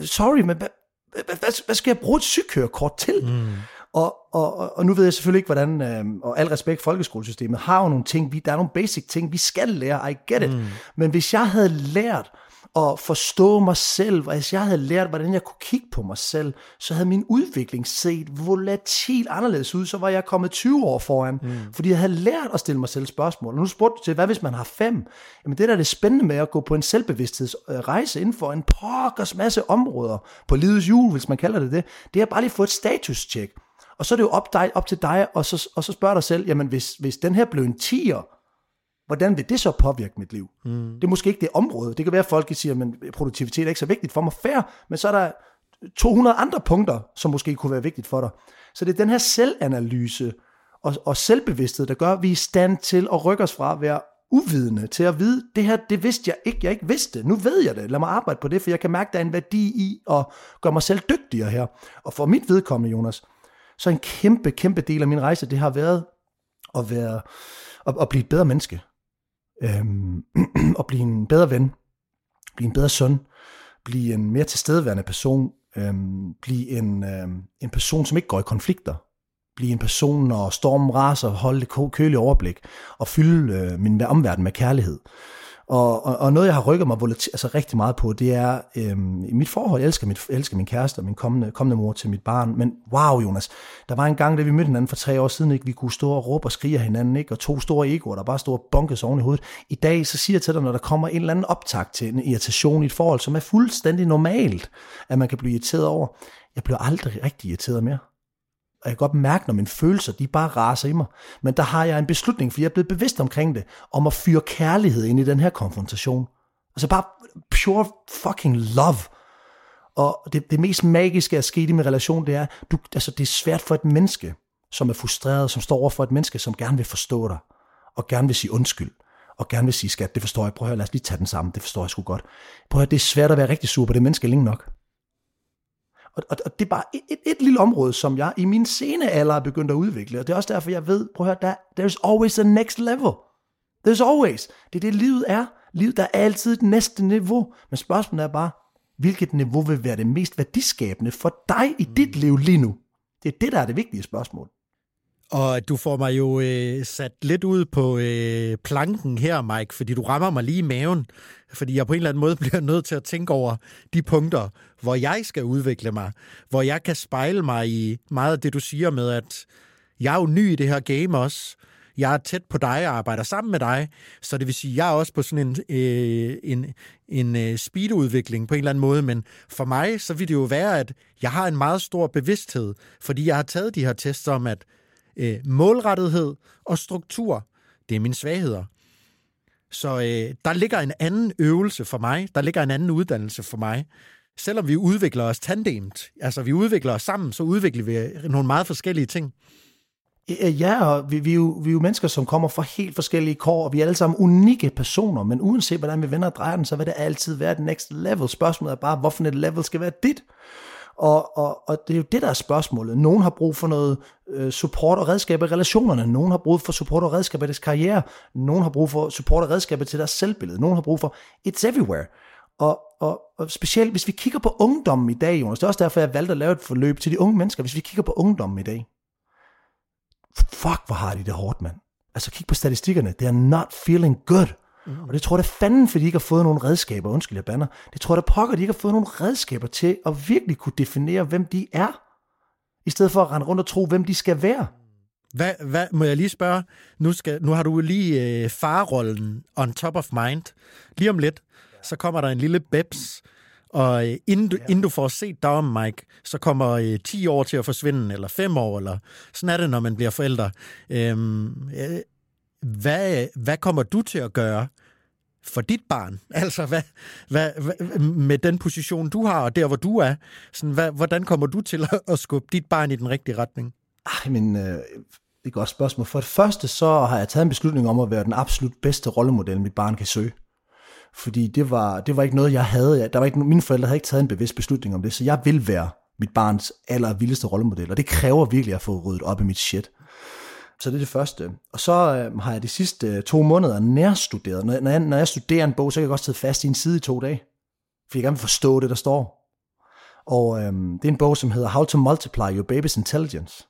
sorry, men hvad, hvad, hvad, skal jeg bruge et sygkørekort til? Mm. Og, og, og nu ved jeg selvfølgelig ikke, hvordan, øh, og al respekt, folkeskolesystemet har jo nogle ting, vi, der er nogle basic ting, vi skal lære, I get it. Mm. Men hvis jeg havde lært at forstå mig selv, hvis jeg havde lært, hvordan jeg kunne kigge på mig selv, så havde min udvikling set volatil anderledes ud, så var jeg kommet 20 år foran, mm. fordi jeg havde lært at stille mig selv spørgsmål. Og nu spurgte du til, hvad hvis man har fem? Jamen det der er det spændende med at gå på en selvbevidsthedsrejse inden for en pokkers masse områder på livets jul, hvis man kalder det det, det er bare lige få et status-check. Og så er det jo op, dig, op til dig, og så, og så spørger dig selv, jamen hvis, hvis den her blev en tiger, hvordan vil det så påvirke mit liv? Mm. Det er måske ikke det område. Det kan være, at folk siger, at produktivitet er ikke så vigtigt for mig. Fair, men så er der 200 andre punkter, som måske kunne være vigtigt for dig. Så det er den her selvanalyse og, og selvbevidsthed, der gør, at vi er i stand til at rykke os fra at være uvidende til at vide, det her, det vidste jeg ikke, jeg ikke vidste. Nu ved jeg det. Lad mig arbejde på det, for jeg kan mærke, der er en værdi i at gøre mig selv dygtigere her. Og for mit vedkommende, Jonas, så en kæmpe, kæmpe del af min rejse, det har været at, være, at, at blive et bedre menneske. Øhm, og blive en bedre ven. Blive en bedre søn. Blive en mere tilstedeværende person. Øhm, blive en, øhm, en person, som ikke går i konflikter. Blive en person, når stormen raser, holde det kølige overblik. Og fylde øh, min omverden med kærlighed. Og, og, og noget, jeg har rykket mig altså rigtig meget på, det er, øhm, i mit forhold, jeg elsker, mit, jeg elsker min kæreste og min kommende, kommende mor til mit barn, men wow, Jonas, der var en gang, da vi mødte hinanden for tre år siden, ikke, vi kunne stå og råbe og skrige af hinanden, ikke, og to store egoer, der bare stod og bunkes oven i hovedet. I dag, så siger jeg til dig, når der kommer en eller anden optakt til en irritation i et forhold, som er fuldstændig normalt, at man kan blive irriteret over, jeg bliver aldrig rigtig irriteret mere og jeg kan godt mærke, når mine følelser, de bare raser i mig. Men der har jeg en beslutning, fordi jeg er blevet bevidst omkring det, om at fyre kærlighed ind i den her konfrontation. Altså bare pure fucking love. Og det, det mest magiske at sket i min relation, det er, du, altså det er svært for et menneske, som er frustreret, som står over for et menneske, som gerne vil forstå dig, og gerne vil sige undskyld, og gerne vil sige, skat, det forstår jeg, prøv at høre, lad os lige tage den sammen, det forstår jeg sgu godt. Prøv at høre, det er svært at være rigtig sur på det menneske længe nok. Og, og, og det er bare et, et, et lille område, som jeg i min sene alder er begyndt at udvikle, og det er også derfor, jeg ved, prøv at høre, der, there's always a next level. There's always. Det er det, livet er. Livet der er altid et næste niveau. Men spørgsmålet er bare, hvilket niveau vil være det mest værdiskabende for dig i dit liv lige nu? Det er det, der er det vigtige spørgsmål. Og du får mig jo øh, sat lidt ud på øh, planken her, Mike, fordi du rammer mig lige i maven. Fordi jeg på en eller anden måde bliver nødt til at tænke over de punkter, hvor jeg skal udvikle mig. Hvor jeg kan spejle mig i meget af det, du siger med, at jeg er jo ny i det her game også. Jeg er tæt på dig og arbejder sammen med dig, så det vil sige, at jeg er også på sådan en, øh, en, en øh, speedudvikling på en eller anden måde, men for mig, så vil det jo være, at jeg har en meget stor bevidsthed, fordi jeg har taget de her tests om, at øh, målrettethed og struktur, det er mine svagheder. Så øh, der ligger en anden øvelse for mig, der ligger en anden uddannelse for mig. Selvom vi udvikler os tandemt, altså vi udvikler os sammen, så udvikler vi øh, nogle meget forskellige ting. Øh, ja, og vi, vi, er jo, vi er jo mennesker, som kommer fra helt forskellige kår, og vi er alle sammen unikke personer, men uanset hvordan vi vender og drejer den, så vil det altid være det next level. Spørgsmålet er bare, hvorfor et level skal være dit? Og, og, og det er jo det, der er spørgsmålet. Nogen har brug for noget øh, support og redskaber i relationerne. Nogen har brug for support og redskaber i deres karriere. Nogen har brug for support og redskaber til deres selvbillede. Nogen har brug for it's everywhere. Og, og, og specielt hvis vi kigger på ungdommen i dag, Jonas, det er også derfor, jeg valgte at lave et forløb til de unge mennesker. Hvis vi kigger på ungdommen i dag, fuck, hvor har de det hårdt, mand. Altså kig på statistikkerne. They are not feeling good. Mm. Og det tror jeg da fanden, fordi de ikke har fået nogle redskaber, undskyld jeg banner, det tror jeg da pokker, de ikke har fået nogle redskaber til at virkelig kunne definere, hvem de er, i stedet for at rende rundt og tro, hvem de skal være. Hvad, hvad må jeg lige spørge? Nu, skal, nu har du lige øh, farrollen on top of mind. Lige om lidt, så kommer der en lille bebs, og øh, inden, du, ja. inden du får set dig om, Mike, så kommer øh, 10 år til at forsvinde, eller 5 år, eller sådan er det, når man bliver forældre. Øhm, øh, hvad, hvad kommer du til at gøre for dit barn? Altså, hvad, hvad, hvad, med den position, du har, og der, hvor du er, sådan, hvad, hvordan kommer du til at, at skubbe dit barn i den rigtige retning? Ej, men øh, det er et godt spørgsmål. For det første, så har jeg taget en beslutning om at være den absolut bedste rollemodel, mit barn kan søge. Fordi det var, det var ikke noget, jeg havde. Der var ikke, mine forældre havde ikke taget en bevidst beslutning om det, så jeg vil være mit barns aller vildeste rollemodel, og det kræver virkelig at få ryddet op i mit shit. Så det er det første. Og så øh, har jeg de sidste øh, to måneder nærstuderet. Når, når, jeg, når jeg studerer en bog, så kan jeg godt sidde fast i en side i to dage. For jeg gerne vil forstå det, der står. Og øh, det er en bog, som hedder How to Multiply Your Baby's Intelligence.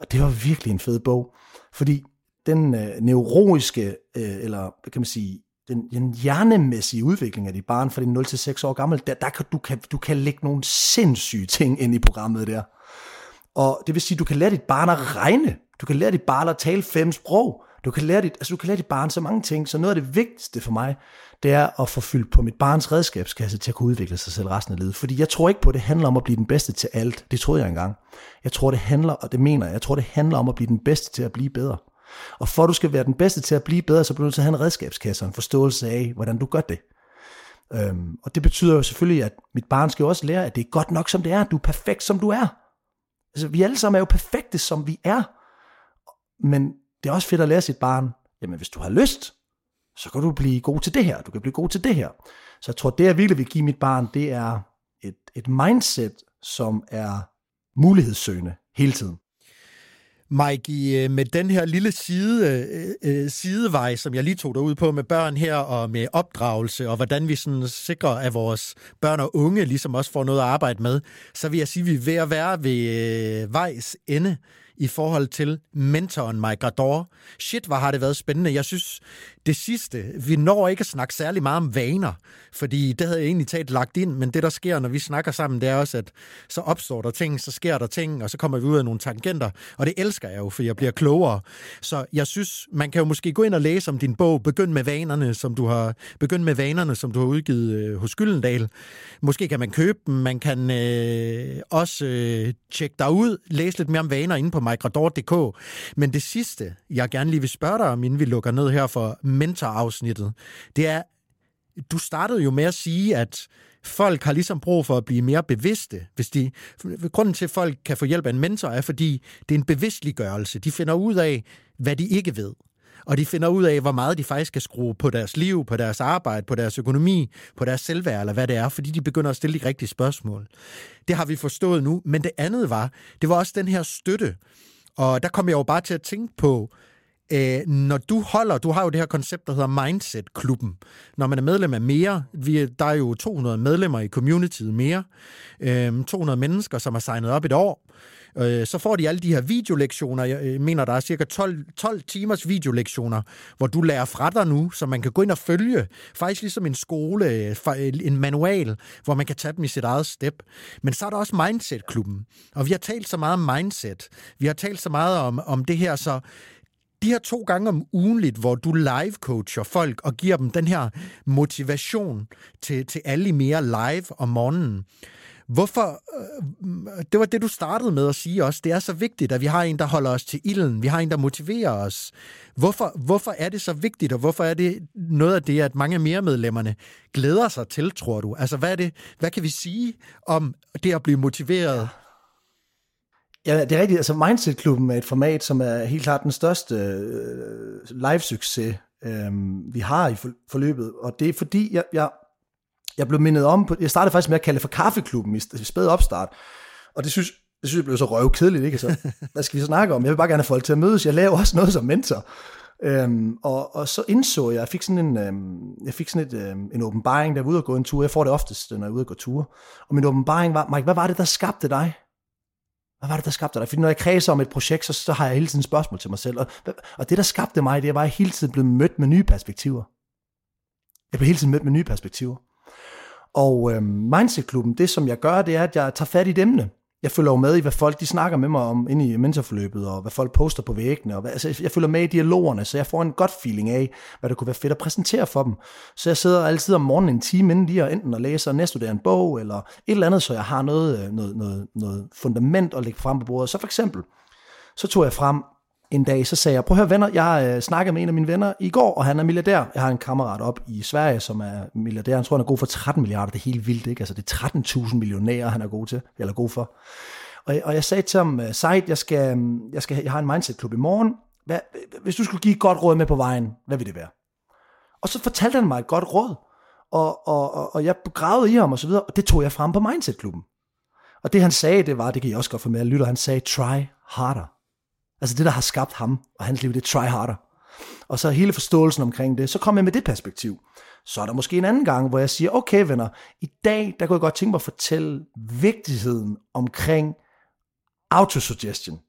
Og det var virkelig en fed bog. Fordi den øh, neurologiske, øh, eller hvad kan man sige, den, den hjernemæssige udvikling af dit barn fra din 0 til 6 år gammel, der, der kan, du, kan, du kan lægge nogle sindssyge ting ind i programmet der. Og det vil sige, du kan lære dit barn at regne. Du kan lære dit barn at tale fem sprog. Du kan lære dit, altså du kan lære dit barn så mange ting. Så noget af det vigtigste for mig, det er at få fyldt på mit barns redskabskasse til at kunne udvikle sig selv resten af livet. Fordi jeg tror ikke på, at det handler om at blive den bedste til alt. Det troede jeg engang. Jeg tror, det handler, og det mener jeg, jeg tror, det handler om at blive den bedste til at blive bedre. Og for at du skal være den bedste til at blive bedre, så bliver du nødt til at have en redskabskasse og en forståelse af, hvordan du gør det. Øhm, og det betyder jo selvfølgelig, at mit barn skal jo også lære, at det er godt nok, som det er. Du er perfekt, som du er. Altså, vi alle sammen er jo perfekte, som vi er. Men det er også fedt at lære sit barn, jamen hvis du har lyst, så kan du blive god til det her, du kan blive god til det her. Så jeg tror, det jeg virkelig vil give mit barn, det er et, et mindset, som er mulighedssøgende hele tiden. Mike, øh, med den her lille side, øh, øh, sidevej, som jeg lige tog dig ud på med børn her, og med opdragelse, og hvordan vi sådan sikrer, at vores børn og unge ligesom også får noget at arbejde med, så vil jeg sige, at vi er ved at være ved øh, vejs ende i forhold til mentoren Mike Grador. Shit, hvor har det været spændende. Jeg synes, det sidste, vi når ikke at snakke særlig meget om vaner, fordi det havde jeg egentlig talt lagt ind, men det der sker, når vi snakker sammen, det er også, at så opstår der ting, så sker der ting, og så kommer vi ud af nogle tangenter, og det elsker jeg jo, for jeg bliver klogere. Så jeg synes, man kan jo måske gå ind og læse om din bog, Begynd med vanerne, som du har, Begynd med vanerne, som du har udgivet øh, hos Gyldendal. Måske kan man købe dem, man kan øh, også øh, tjekke dig ud, læse lidt mere om vaner inde på microdor.dk. Men det sidste, jeg gerne lige vil spørge dig om, inden vi lukker ned her for mentorafsnittet, det er, du startede jo med at sige, at folk har ligesom brug for at blive mere bevidste. Hvis de, grunden til, at folk kan få hjælp af en mentor, er, fordi det er en bevidstliggørelse. De finder ud af, hvad de ikke ved. Og de finder ud af, hvor meget de faktisk kan skrue på deres liv, på deres arbejde, på deres økonomi, på deres selvværd, eller hvad det er, fordi de begynder at stille de rigtige spørgsmål. Det har vi forstået nu, men det andet var, det var også den her støtte. Og der kom jeg jo bare til at tænke på, øh, når du holder, du har jo det her koncept, der hedder Mindset-klubben. Når man er medlem af mere, vi, der er jo 200 medlemmer i communityet mere, øh, 200 mennesker, som har signet op et år, øh, så får de alle de her videolektioner. Jeg øh, mener, der er cirka 12, 12 timers videolektioner, hvor du lærer fra dig nu, så man kan gå ind og følge. Faktisk ligesom en skole, øh, øh, en manual, hvor man kan tage dem i sit eget step. Men så er der også Mindset-klubben. Og vi har talt så meget om mindset. Vi har talt så meget om, om det her, så de her to gange om ugenligt, hvor du live-coacher folk og giver dem den her motivation til, til alle mere live om morgenen. Hvorfor, øh, det var det, du startede med at sige også, det er så vigtigt, at vi har en, der holder os til ilden, vi har en, der motiverer os. Hvorfor, hvorfor er det så vigtigt, og hvorfor er det noget af det, at mange af mere medlemmerne glæder sig til, tror du? Altså, hvad, er det, hvad kan vi sige om det at blive motiveret? Ja, det er rigtigt. Altså Mindset-klubben er et format, som er helt klart den største øh, live-succes, øh, vi har i forløbet. Og det er fordi, jeg, jeg, jeg blev mindet om, på, jeg startede faktisk med at kalde det for kaffeklubben i, spæd opstart. Og det synes, det synes jeg blev så røvkedeligt, ikke? Så, hvad skal vi så snakke om? Jeg vil bare gerne have folk til at mødes. Jeg laver også noget som mentor. Øhm, og, og så indså jeg, jeg fik sådan en, øhm, jeg fik sådan et, øhm, en åbenbaring, jeg var ude og gå en tur. Jeg får det oftest, når jeg er ude og gå tur. Og min åbenbaring var, Mike, hvad var det, der skabte dig? Hvad var det, der skabte dig? Fordi når jeg kredser om et projekt, så, så har jeg hele tiden spørgsmål til mig selv. Og, og det, der skabte mig, det var, at jeg hele tiden blev mødt med nye perspektiver. Jeg blev hele tiden mødt med nye perspektiver. Og øh, Mindset-klubben, det som jeg gør, det er, at jeg tager fat i et emne. Jeg følger jo med i, hvad folk de snakker med mig om inde i mentorforløbet, og hvad folk poster på væggene. Og hvad, altså, jeg følger med i dialogerne, så jeg får en godt feeling af, hvad det kunne være fedt at præsentere for dem. Så jeg sidder altid om morgenen en time inden lige og enten og læser og næststuderer en bog, eller et eller andet, så jeg har noget, øh, noget, noget, noget fundament at lægge frem på bordet. Så for eksempel, så tog jeg frem en dag, så sagde jeg, prøv at høre venner, jeg øh, snakkede øh, med en af mine venner i går, og han er milliardær. Jeg har en kammerat op i Sverige, som er milliardær. Han tror, han er god for 13 milliarder. Det er helt vildt, ikke? Altså, det er 13.000 millionærer, han er god til, eller god for. Og, og jeg sagde til ham, Sejt, Seid, jeg, skal, øh, jeg, skal, jeg har en mindset-klub i morgen. Hvad, hvis du skulle give et godt råd med på vejen, hvad vil det være? Og så fortalte han mig et godt råd, og, og, og, og jeg begravede i ham og så videre, og det tog jeg frem på Mindset-klubben. Og det han sagde, det var, det kan I også godt få med at lytte, han sagde, try harder. Altså det, der har skabt ham og hans liv, det er try harder. Og så hele forståelsen omkring det, så kom jeg med det perspektiv. Så er der måske en anden gang, hvor jeg siger, okay venner, i dag, der kunne jeg godt tænke mig at fortælle vigtigheden omkring autosuggestion.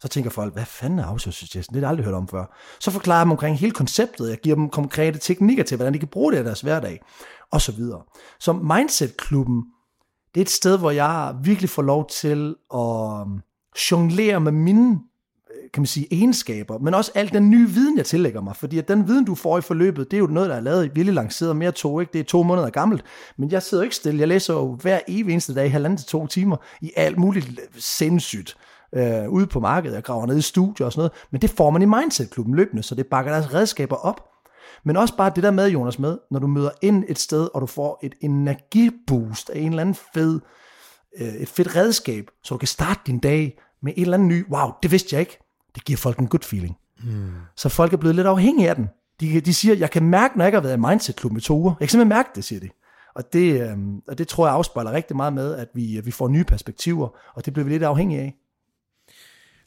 Så tænker folk, hvad fanden er autosuggestion? Det har jeg aldrig hørt om før. Så forklarer jeg dem omkring hele konceptet. Jeg giver dem konkrete teknikker til, hvordan de kan bruge det i deres hverdag. Og så videre. Så Mindset-klubben, det er et sted, hvor jeg virkelig får lov til at øhm, jonglere med mine kan man sige, egenskaber, men også al den nye viden, jeg tillægger mig. Fordi at den viden, du får i forløbet, det er jo noget, der er lavet i virkelig lanceret mere to, ikke? Det er to måneder gammelt. Men jeg sidder ikke stille. Jeg læser jo hver evig eneste dag, halvanden til to timer, i alt muligt sindssygt øh, ude på markedet. Jeg graver ned i studier og sådan noget. Men det får man i Mindset-klubben løbende, så det bakker deres redskaber op. Men også bare det der med, Jonas, med, når du møder ind et sted, og du får et energiboost af en eller anden fed, øh, et fedt redskab, så du kan starte din dag med en eller anden ny, wow, det vidste jeg ikke det giver folk en good feeling. Mm. Så folk er blevet lidt afhængige af den. De, de siger, jeg kan mærke, når jeg ikke har været i Mindset-klub med to uger. Jeg kan simpelthen mærke det, siger de. Og det, øh, og det tror jeg afspejler rigtig meget med, at vi, vi får nye perspektiver, og det bliver vi lidt afhængige af.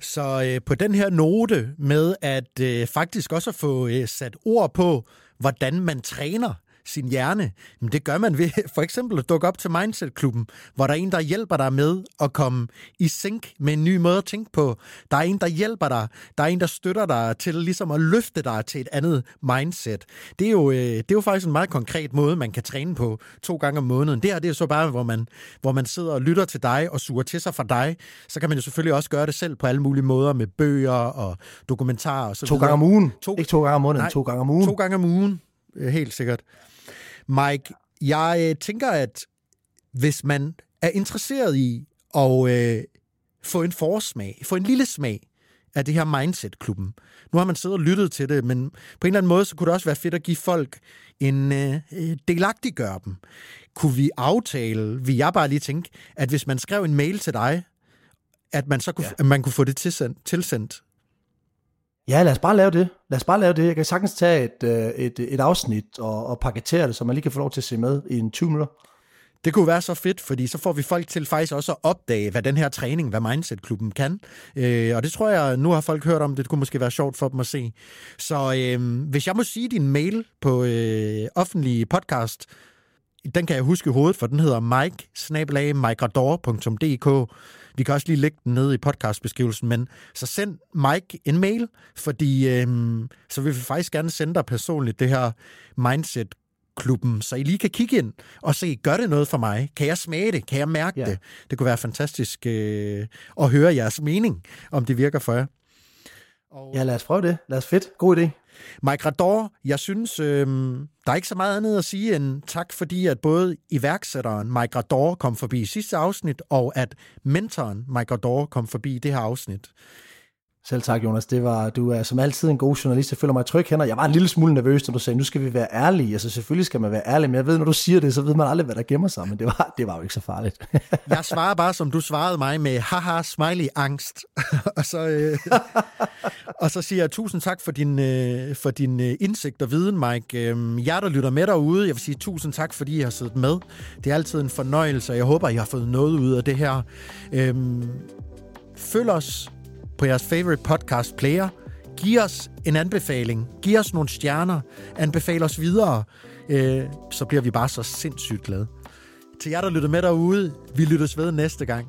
Så øh, på den her note med at øh, faktisk også at få øh, sat ord på, hvordan man træner sin hjerne, men det gør man ved for eksempel at dukke op til Mindset-klubben, hvor der er en, der hjælper dig med at komme i sync med en ny måde at tænke på. Der er en, der hjælper dig. Der er en, der støtter dig til ligesom at løfte dig til et andet mindset. Det er jo, øh, det er jo faktisk en meget konkret måde, man kan træne på to gange om måneden. Det her det er så bare, hvor man, hvor man sidder og lytter til dig og suger til sig fra dig. Så kan man jo selvfølgelig også gøre det selv på alle mulige måder med bøger og dokumentarer og så To videre. gange om ugen. To- Ikke to gange om måneden, Nej, to gange om ugen. To gange om ugen, øh, helt sikkert. Mike, jeg øh, tænker, at hvis man er interesseret i at øh, få en forsmag, få en lille smag af det her Mindset-klubben. Nu har man siddet og lyttet til det, men på en eller anden måde, så kunne det også være fedt at give folk en øh, øh, delagtiggør dem. Kunne vi aftale, vil jeg bare lige tænke, at hvis man skrev en mail til dig, at man så kunne, ja. at man kunne få det tilsendt, tilsendt Ja, lad os bare lave det. Lad os bare lave det. Jeg kan sagtens tage et, øh, et, et afsnit og, og paketere det, så man lige kan få lov til at se med i en 20 minutter. Det kunne være så fedt, fordi så får vi folk til faktisk også at opdage, hvad den her træning, hvad Mindset-klubben kan. Øh, og det tror jeg, nu har folk hørt om, det kunne måske være sjovt for dem at se. Så øh, hvis jeg må sige din mail på øh, offentlige podcast, den kan jeg huske i hovedet, for den hedder mike vi kan også lige lægge den nede i podcastbeskrivelsen, men så send Mike en mail, fordi øh, så vil vi faktisk gerne sende dig personligt det her mindset klubben, så I lige kan kigge ind og se, gør det noget for mig? Kan jeg smage det? Kan jeg mærke Ja. det? Det kunne være fantastisk øh, at høre jeres mening, om det virker for jer. Og Ja, lad os prøve det. Lad os fedt. God idé. Mike Rador, jeg synes, øh, der er ikke så meget andet at sige end tak, fordi at både iværksætteren Mike Rador kom forbi sidste afsnit, og at mentoren Mike Rador kom forbi det her afsnit. Selv tak, Jonas. Det var, du er som altid en god journalist. Jeg føler mig tryg hænder. Jeg var en lille smule nervøs, når du sagde, nu skal vi være ærlige. Altså selvfølgelig skal man være ærlig, men jeg ved, når du siger det, så ved man aldrig, hvad der gemmer sig. Men det var, det var jo ikke så farligt. Jeg svarer bare, som du svarede mig, med haha, smiley, angst. og, så, øh, og så siger jeg tusind tak for din, øh, for din øh, indsigt og viden, Mike. Øh, jer, der lytter med derude, jeg vil sige tusind tak, fordi I har siddet med. Det er altid en fornøjelse, og jeg håber, I har fået noget ud af det her. Øh, følg os på jeres favorite podcast player. Giv os en anbefaling. Giv os nogle stjerner. Anbefal os videre. Øh, så bliver vi bare så sindssygt glade. Til jer, der lytter med derude, vi lyttes ved næste gang.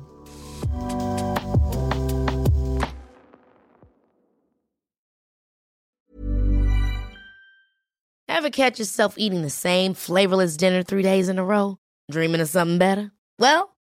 Ever catch yourself eating the same flavorless dinner three days in a row? Dreaming of something better? Well,